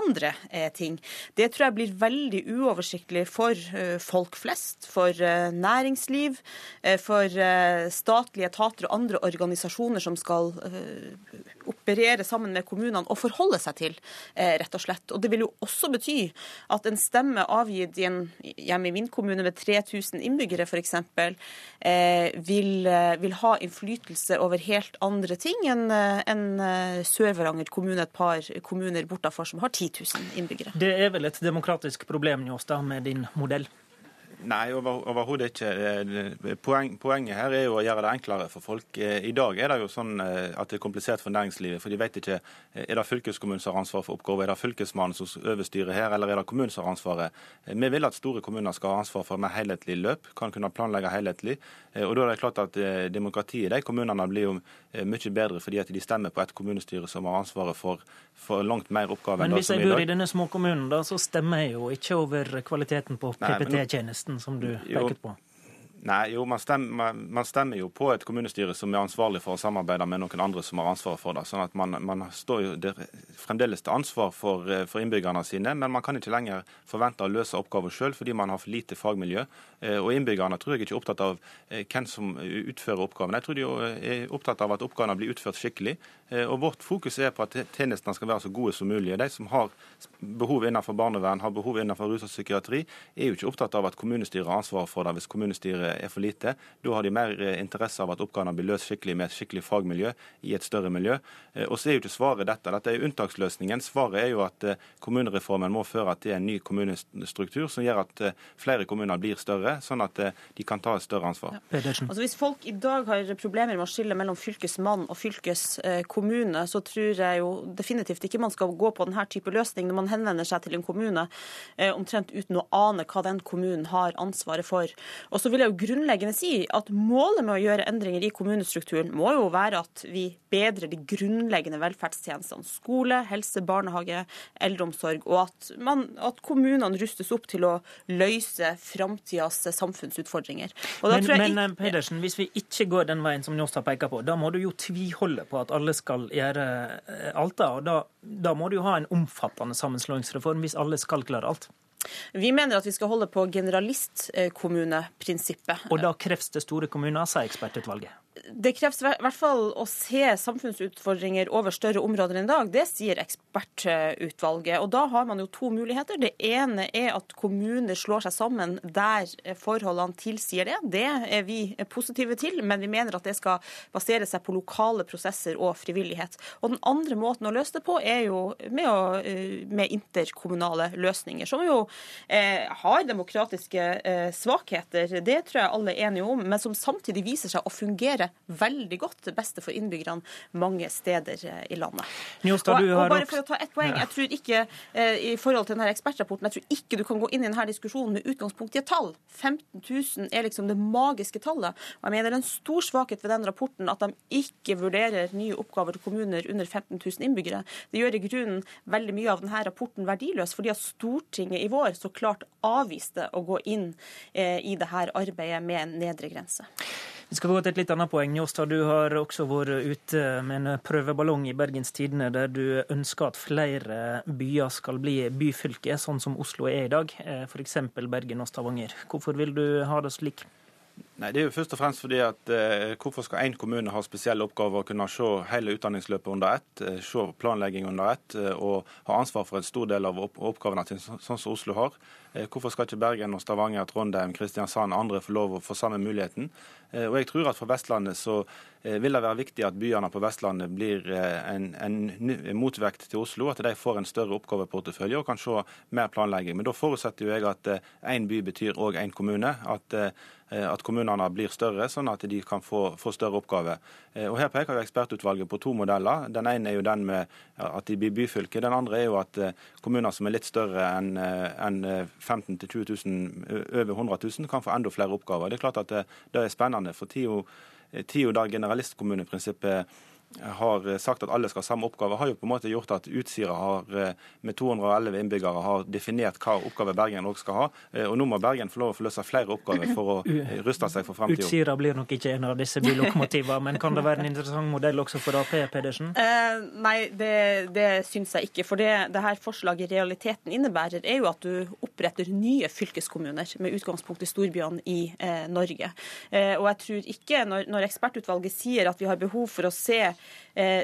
andre ting. Det tror jeg blir veldig uoversiktlig for folk flest, for næringsliv, for statlige etater og andre organisasjoner som skal operere sammen med kommunene og forholde seg til, rett og slett. Og Det vil jo også bety at en stemme avgitt i en hjemme i min kommune med 3000 innbyggere f.eks. Eh, vil, vil ha innflytelse over helt andre ting enn en Sør-Varanger kommune, et par kommuner bortafor som har 10 000 innbyggere. Det er vel et demokratisk problem Njåstad, med din modell? Nei, over, overhodet ikke. Eh, poeng, poenget her er jo å gjøre det enklere for folk. Eh, I dag er det jo sånn eh, at det er komplisert for næringslivet. For de vet ikke er det fylkeskommunen som har ansvar for oppgaver, er det fylkesmannen som overstyrer her, eller er det kommunen som har ansvaret. Vi vil at store kommuner skal ha ansvar for mer helhetlig løp, kan kunne planlegge helhetlig. Og da er det klart at demokratiet i de kommunene blir jo mye bedre fordi at de stemmer på et kommunestyre som har ansvaret for, for langt mer oppgaver enn det som er i dag. Men hvis jeg bor i denne småkommunen, da, så stemmer jeg jo ikke over kvaliteten på PPT-tjenesten som du peket på? Nei, jo, man stemmer, man stemmer, jo på et kommunestyre som er ansvarlig for å samarbeide med noen andre som har ansvar for det. sånn at Man, man står jo der, fremdeles til ansvar for, eh, for, innbyggerne sine, men man kan ikke lenger forvente å løse oppgaver sjøl fordi man har for lite fagmiljø. Eh, og Innbyggerne tror jeg ikke er opptatt av eh, hvem som utfører oppgavene. Jeg tror de er opptatt av at oppgavene blir utført skikkelig. Og Vårt fokus er på at tjenestene skal være så gode som mulig. De som har behov innenfor barnevern, har behov innenfor rus og psykiatri, er jo ikke opptatt av at kommunestyret har ansvaret for det hvis kommunestyret er for lite. Da har de mer eh, interesse av at oppgavene blir løst skikkelig med et skikkelig fagmiljø i et større miljø. Eh, og så er jo ikke svaret dette. Dette er unntaksløsningen. Svaret er jo at eh, kommunereformen må føre til en ny kommunestruktur som gjør at flere kommuner blir større, sånn at de kan ta et større ansvar. Ja. Altså Hvis folk i dag har problemer med å skille mellom fylkesmann og fylkeskommune, så tror jeg jo definitivt ikke man skal gå på denne type løsning når man henvender seg til en kommune omtrent uten å ane hva den kommunen har ansvaret for. Og så vil jeg jo grunnleggende si at målet med å gjøre endringer i kommunestrukturen må jo være at vi bedrer de grunnleggende velferdstjenestene. Skole, helse, barnehage, eldreomsorg. Og at, man, at kommunene rustes opp til å løse framtidas samfunnsutfordringer. men, men ikke... Pedersen, hvis vi ikke går den veien som Njåstad peker på, da må du jo tviholde på at alle skal gjøre eh, alt. Da, og da, da må du jo ha en omfattende sammenslåingsreform hvis alle skal klare alt. Vi mener at vi skal holde på generalistkommuneprinsippet. Og da kreves det store kommuner, sa ekspertutvalget? Det kreves i hvert fall å se samfunnsutfordringer over større områder enn i dag. Det sier ekspertutvalget. Og da har man jo to muligheter. Det ene er at kommuner slår seg sammen der forholdene tilsier det. Det er vi positive til, men vi mener at det skal basere seg på lokale prosesser og frivillighet. Og den andre måten å løse det på er jo med, å, eh, med interkommunale løsninger, som jo eh, har demokratiske eh, svakheter. Det tror jeg alle er enige om, men som samtidig viser seg å fungere veldig godt til beste for innbyggerne mange steder eh, i landet. Njostad, og, og bare for å ta ett poeng, jeg tror ikke eh, i forhold til denne ekspertrapporten, jeg tror ikke du kan gå inn i denne diskusjonen med utgangspunkt i et tall. 15 000 er liksom det magiske tallet. Og jeg mener det er en stor svakhet ved den rapporten at de ikke vurderer nye oppgaver til kommuner under 15 000 innbyggere. Det gjør i grunnen veldig mye av denne rapporten verdiløs, fordi at Stortinget i vår så klart avviste å gå inn eh, i dette arbeidet med en nedre grense. Vi skal gå til et litt annet poeng. Njåstad, du har også vært ute med en prøveballong i Bergens Tidende, der du ønsker at flere byer skal bli byfylke, sånn som Oslo er i dag, eh, f.eks. Bergen og Stavanger. Hvorfor vil du ha det slik? Nei, Det er jo først og fremst fordi at eh, Hvorfor skal én kommune ha spesielle oppgaver og kunne se hele utdanningsløpet under ett, eh, se planlegging under ett eh, og ha ansvar for en stor del av oppgavene til sånn som Oslo har? Eh, hvorfor skal ikke Bergen og Stavanger, Trondheim, Kristiansand og andre få lov å få samme muligheten? Eh, og jeg tror at For Vestlandet så eh, vil det være viktig at byene på Vestlandet blir en, en motvekt til Oslo. At de får en større oppgaveportefølje og kan se mer planlegging. Men da forutsetter jo jeg at én by betyr òg én kommune. At, at, kommunene blir større, sånn at de kan få, få større oppgaver. Og Her peker jo ekspertutvalget på to modeller. Den ene er jo den med at de blir byfylke. Den andre er jo at kommuner som er litt større enn en 15 000-20 000, over 100 000, kan få enda flere oppgaver. Det er klart at det, det er spennende. For tida der generalistkommuneprinsippet har sagt at alle skal ha samme oppgave, har jo på en måte gjort at Utsira har, med 211 innbyggere har definert hva oppgave Bergen også skal ha. Og nå må Bergen få lov å få løse flere oppgaver for å ruste seg for framtida. Utsira blir nok ikke en av disse bylokomotivene, men kan det være en interessant modell også for Ap, Pedersen? Eh, nei, det, det syns jeg ikke. For det, det her forslaget i realiteten innebærer, er jo at du oppretter nye fylkeskommuner med utgangspunkt i storbyene i eh, Norge. Eh, og jeg tror ikke, når, når ekspertutvalget sier at vi har behov for å se Eh,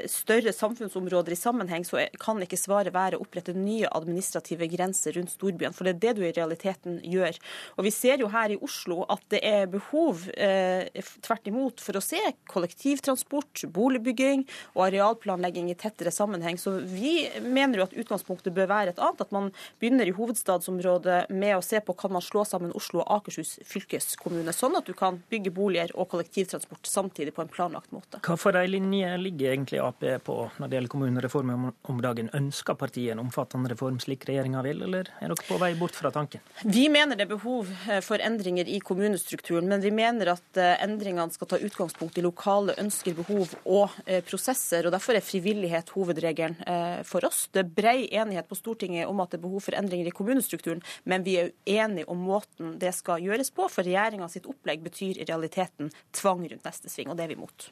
større samfunnsområder i sammenheng, så kan ikke svaret være å opprette nye administrative grenser rundt storbyene. For det er det du i realiteten gjør. Og vi ser jo her i Oslo at det er behov eh, tvert imot for å se kollektivtransport, boligbygging og arealplanlegging i tettere sammenheng. Så vi mener jo at utgangspunktet bør være et annet. At man begynner i hovedstadsområdet med å se på kan man slå sammen Oslo og Akershus fylkeskommune, sånn at du kan bygge boliger og kollektivtransport samtidig på en planlagt måte. Hva for ei linje ligger egentlig Ap på når det gjelder kommunereformen om dagen? Ønsker partiet en omfattende reform slik regjeringa vil, eller er dere på vei bort fra tanken? Vi mener det er behov eh, for endringer i kommunestrukturen, men vi mener at eh, endringene skal ta utgangspunkt i lokale ønsker, behov og eh, prosesser. og Derfor er frivillighet hovedregelen for oss. Det er brei enighet på Stortinget om at det er behov for endringer i kommunestrukturen, men vi er uenige om måten det skal gjøres på. For regjeringa sitt opplegg betyr i realiteten tvang rundt neste sving, og det er vi imot.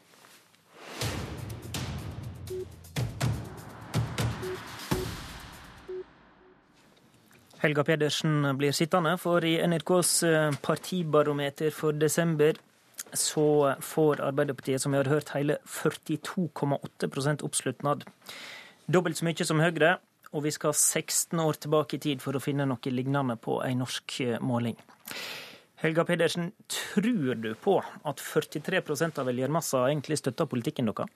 Helga Pedersen blir sittende, for i NRKs eh, partibarometer for desember så får Arbeiderpartiet, som vi har hørt, hele 42,8% oppslutnad. Dobbelt så mye som Høyre, og vi skal 16 år tilbake i tid for å finne noe lignende på en norsk eh, måling. Helga Pedersen, tror du på at 43% av velgermassa egentlig støtter politikken deres?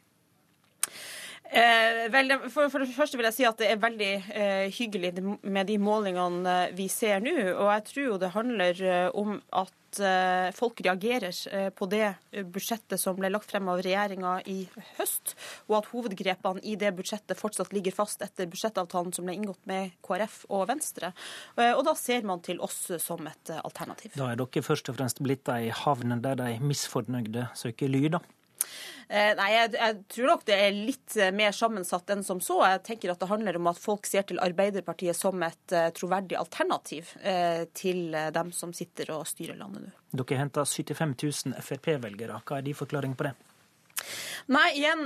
Eh, vel, for, for, det første vil jeg si at det er veldig eh, hyggelig med de målingene eh, vi ser nå. Og jeg tror jo det handler eh, om at eh, folk reagerer på det budsjettet som ble lagt frem av regjeringa i høst, og at hovedgrepene i det budsjettet fortsatt ligger fast etter budsjettavtalen som ble inngått med KrF og Venstre. Og da ser man til oss som et alternativ. Da er dere først og fremst blitt ei havn der de misfornøyde søker ly, da? Eh, nei, jeg, jeg, tror nok det er litt eh, mer sammensatt enn som så. Jeg tenker at det handler om at folk ser til Arbeiderpartiet som et uh, troverdig alternativ til dem som sitter og styrer landet nå. Dere henter 75 000 Frp-velgere. Hva er de forklaring på det? Nei, igjen,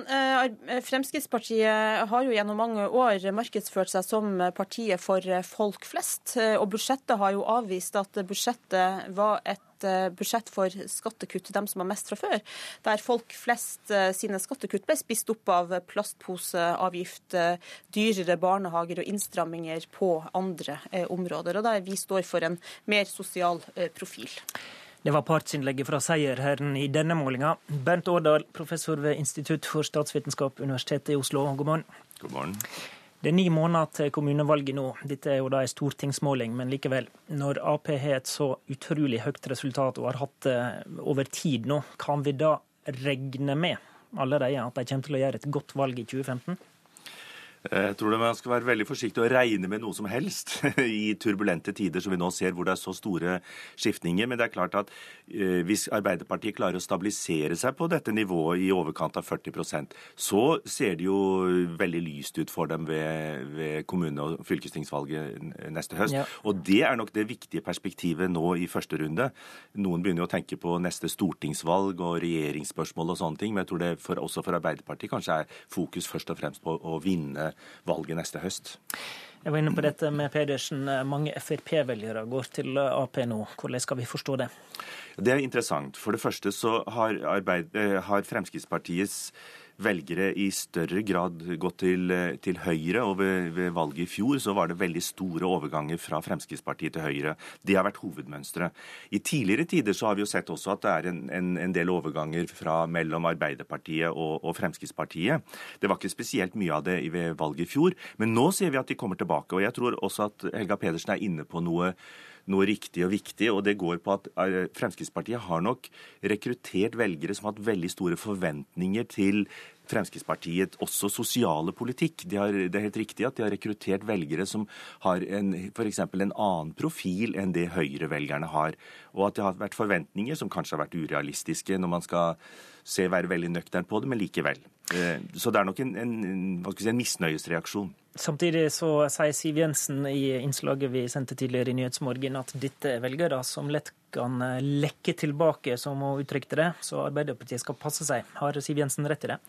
Fremskrittspartiet har jo gjennom mange år markedsført seg som partiet for folk flest. Og budsjettet har jo avvist at budsjettet var et Eh, budsjett for skattekutt til dem som har mest fra før, der folk flest eh, sine skattekutt ble spist opp av plastposeavgift, eh, dyrere barnehager og innstramminger på andre områder, og der vi står for en mer sosial profil. Det var partsinnlegget fra seierherren i denne målinga. Bernt Årdal, professor ved Institutt for statsvitenskap, Universitetet i Oslo, god morgen. God morgen. Det er ni måneder til kommunevalget nå. Dette er jo da en stortingsmåling, men likevel. Når Ap har et så utrolig høyt resultat og har hatt det over tid nå, kan vi da regne med allerede at de kommer til å gjøre et godt valg i 2015? Eh, jeg tror man skal være veldig forsiktig å regne med noe som helst <laughs> i turbulente tider som vi nå ser, hvor det er så store skiftninger. Men det er klart at eh, hvis Arbeiderpartiet klarer å stabilisere seg på dette nivået i overkant av 40% så ser det jo veldig lyst ut for dem ved, ved kommune- og fylkestingsvalget neste høst. Ja. Og det er nok det viktige perspektivet nå i første runde. Noen begynner jo å tenke på neste stortingsvalg og regjeringsspørsmål og sånne ting, men jeg tror det for, også for Arbeiderpartiet kanskje er fokus først og fremst på å vinne valget neste høst. Jeg var inne på dette med Pedersen. Mange Frp-velgere går til Ap nå. Hvordan skal vi forstå det? Det er interessant. For det første så har, arbeid, eh, har Fremskrittspartiets velgere i større grad gått til, til Høyre. Og ved, ved, valget i fjor så var det veldig store overganger fra Fremskrittspartiet til Høyre. Det har vært hovedmønsteret. I tidligere tider så har vi jo sett også at det er en, en, en del overganger fra mellom Arbeiderpartiet og, og, Fremskrittspartiet. Det var ikke spesielt mye av det ved valget i fjor, men nå ser vi at de kommer tilbake. Og jeg tror også at Helga Pedersen er inne på noe noe riktig og viktig. og det går på at eh, Fremskrittspartiet har nok rekruttert velgere som har hatt veldig store forventninger til Fremskrittspartiet også sosiale politikk. De har, det er helt riktig at de har rekruttert velgere som har f.eks. en annen profil enn det Høyre-velgerne har. Og at det har vært forventninger som kanskje har vært urealistiske når man skal se være veldig nøktern på det, men likevel. Eh, så det er nok en, en, si, en misnøyesreaksjon. Samtidig så sier Siv Jensen i innslaget vi sendte tidligere i Nyhetsmorgen, at dette er velgere som lett kan eh, lekke tilbake, som hun uttrykte det. Så Arbeiderpartiet skal passe seg. Har Siv Jensen rett i det?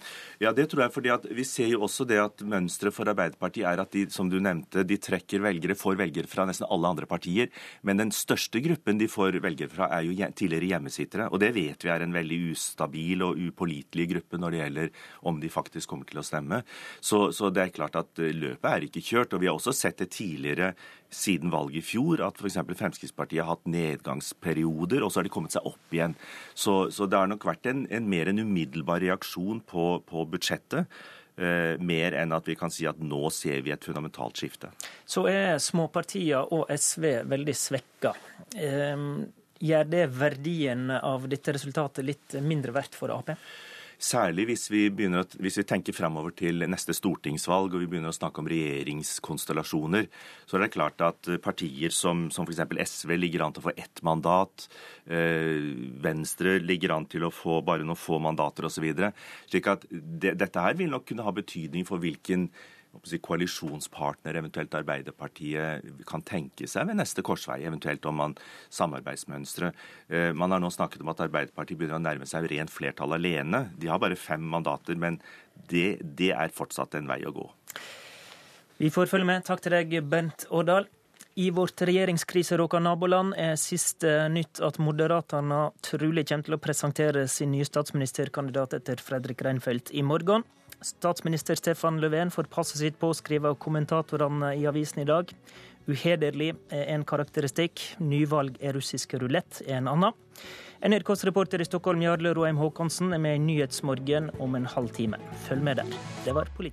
Ja, det tror jeg. fordi Vi ser jo også det at mønsteret for Arbeiderpartiet er at de som du nevnte, de trekker velgere, får velgere fra nesten alle andre partier. Men den største gruppen de får velgere fra, er jo tidligere hjemmesittere. Og det vet vi er en veldig ustabil og upålitelig gruppe når det gjelder om de faktisk kommer til å stemme. Så, så det er klart at løpet er ikke kjørt. og Vi har også sett det tidligere siden valget i fjor, at f.eks. Fremskrittspartiet har hatt nedgangsperioder, og så har de kommet seg opp igjen. Så, så det har nok vært en, en mer enn umiddelbar reaksjon på, på budsjettet. Uh, mer enn at vi kan si at nå ser vi et fundamentalt skifte. Så er småpartiene og SV veldig svekka. Uh, gjør det verdien av dette resultatet litt mindre verdt for Ap? Særlig hvis vi, begynner, hvis vi tenker fremover til neste stortingsvalg og vi begynner å snakke om regjeringskonstellasjoner, så er det klart at partier som, som f.eks. SV ligger an til å få ett mandat, eh, Venstre ligger an til å få bare noen få mandater osv. Slik at det, dette her vil nok kunne ha betydning for hvilken koalisjonspartner, eventuelt Arbeiderpartiet, kan tenke seg ved neste korsvei, eventuelt om man samarbeidsmønstre. Eh, man har nå snakket om at Arbeiderpartiet begynner å nærme seg rent flertall alene. De har bare fem mandater, men det, det er fortsatt en vei å gå. Vi får følge med. Takk til deg, Bent Årdal. I vårt regjeringskriseråka naboland er siste nytt at Moderaterna trolig kommer til å presentere sin nye statsministerkandidat etter Fredrik Reinfeldt i morgen. Statsminister Stefan Löfven får passet sitt på, skriver kommentatorene i avisen i dag. Uhederlig er en karakteristikk. Nyvalg er russisk rulett er en annen. NRKs reporter i Stockholm, Jarle Roheim Haakonsen, er med i Nyhetsmorgen om en halv time. Følg med der. Det var Politisk.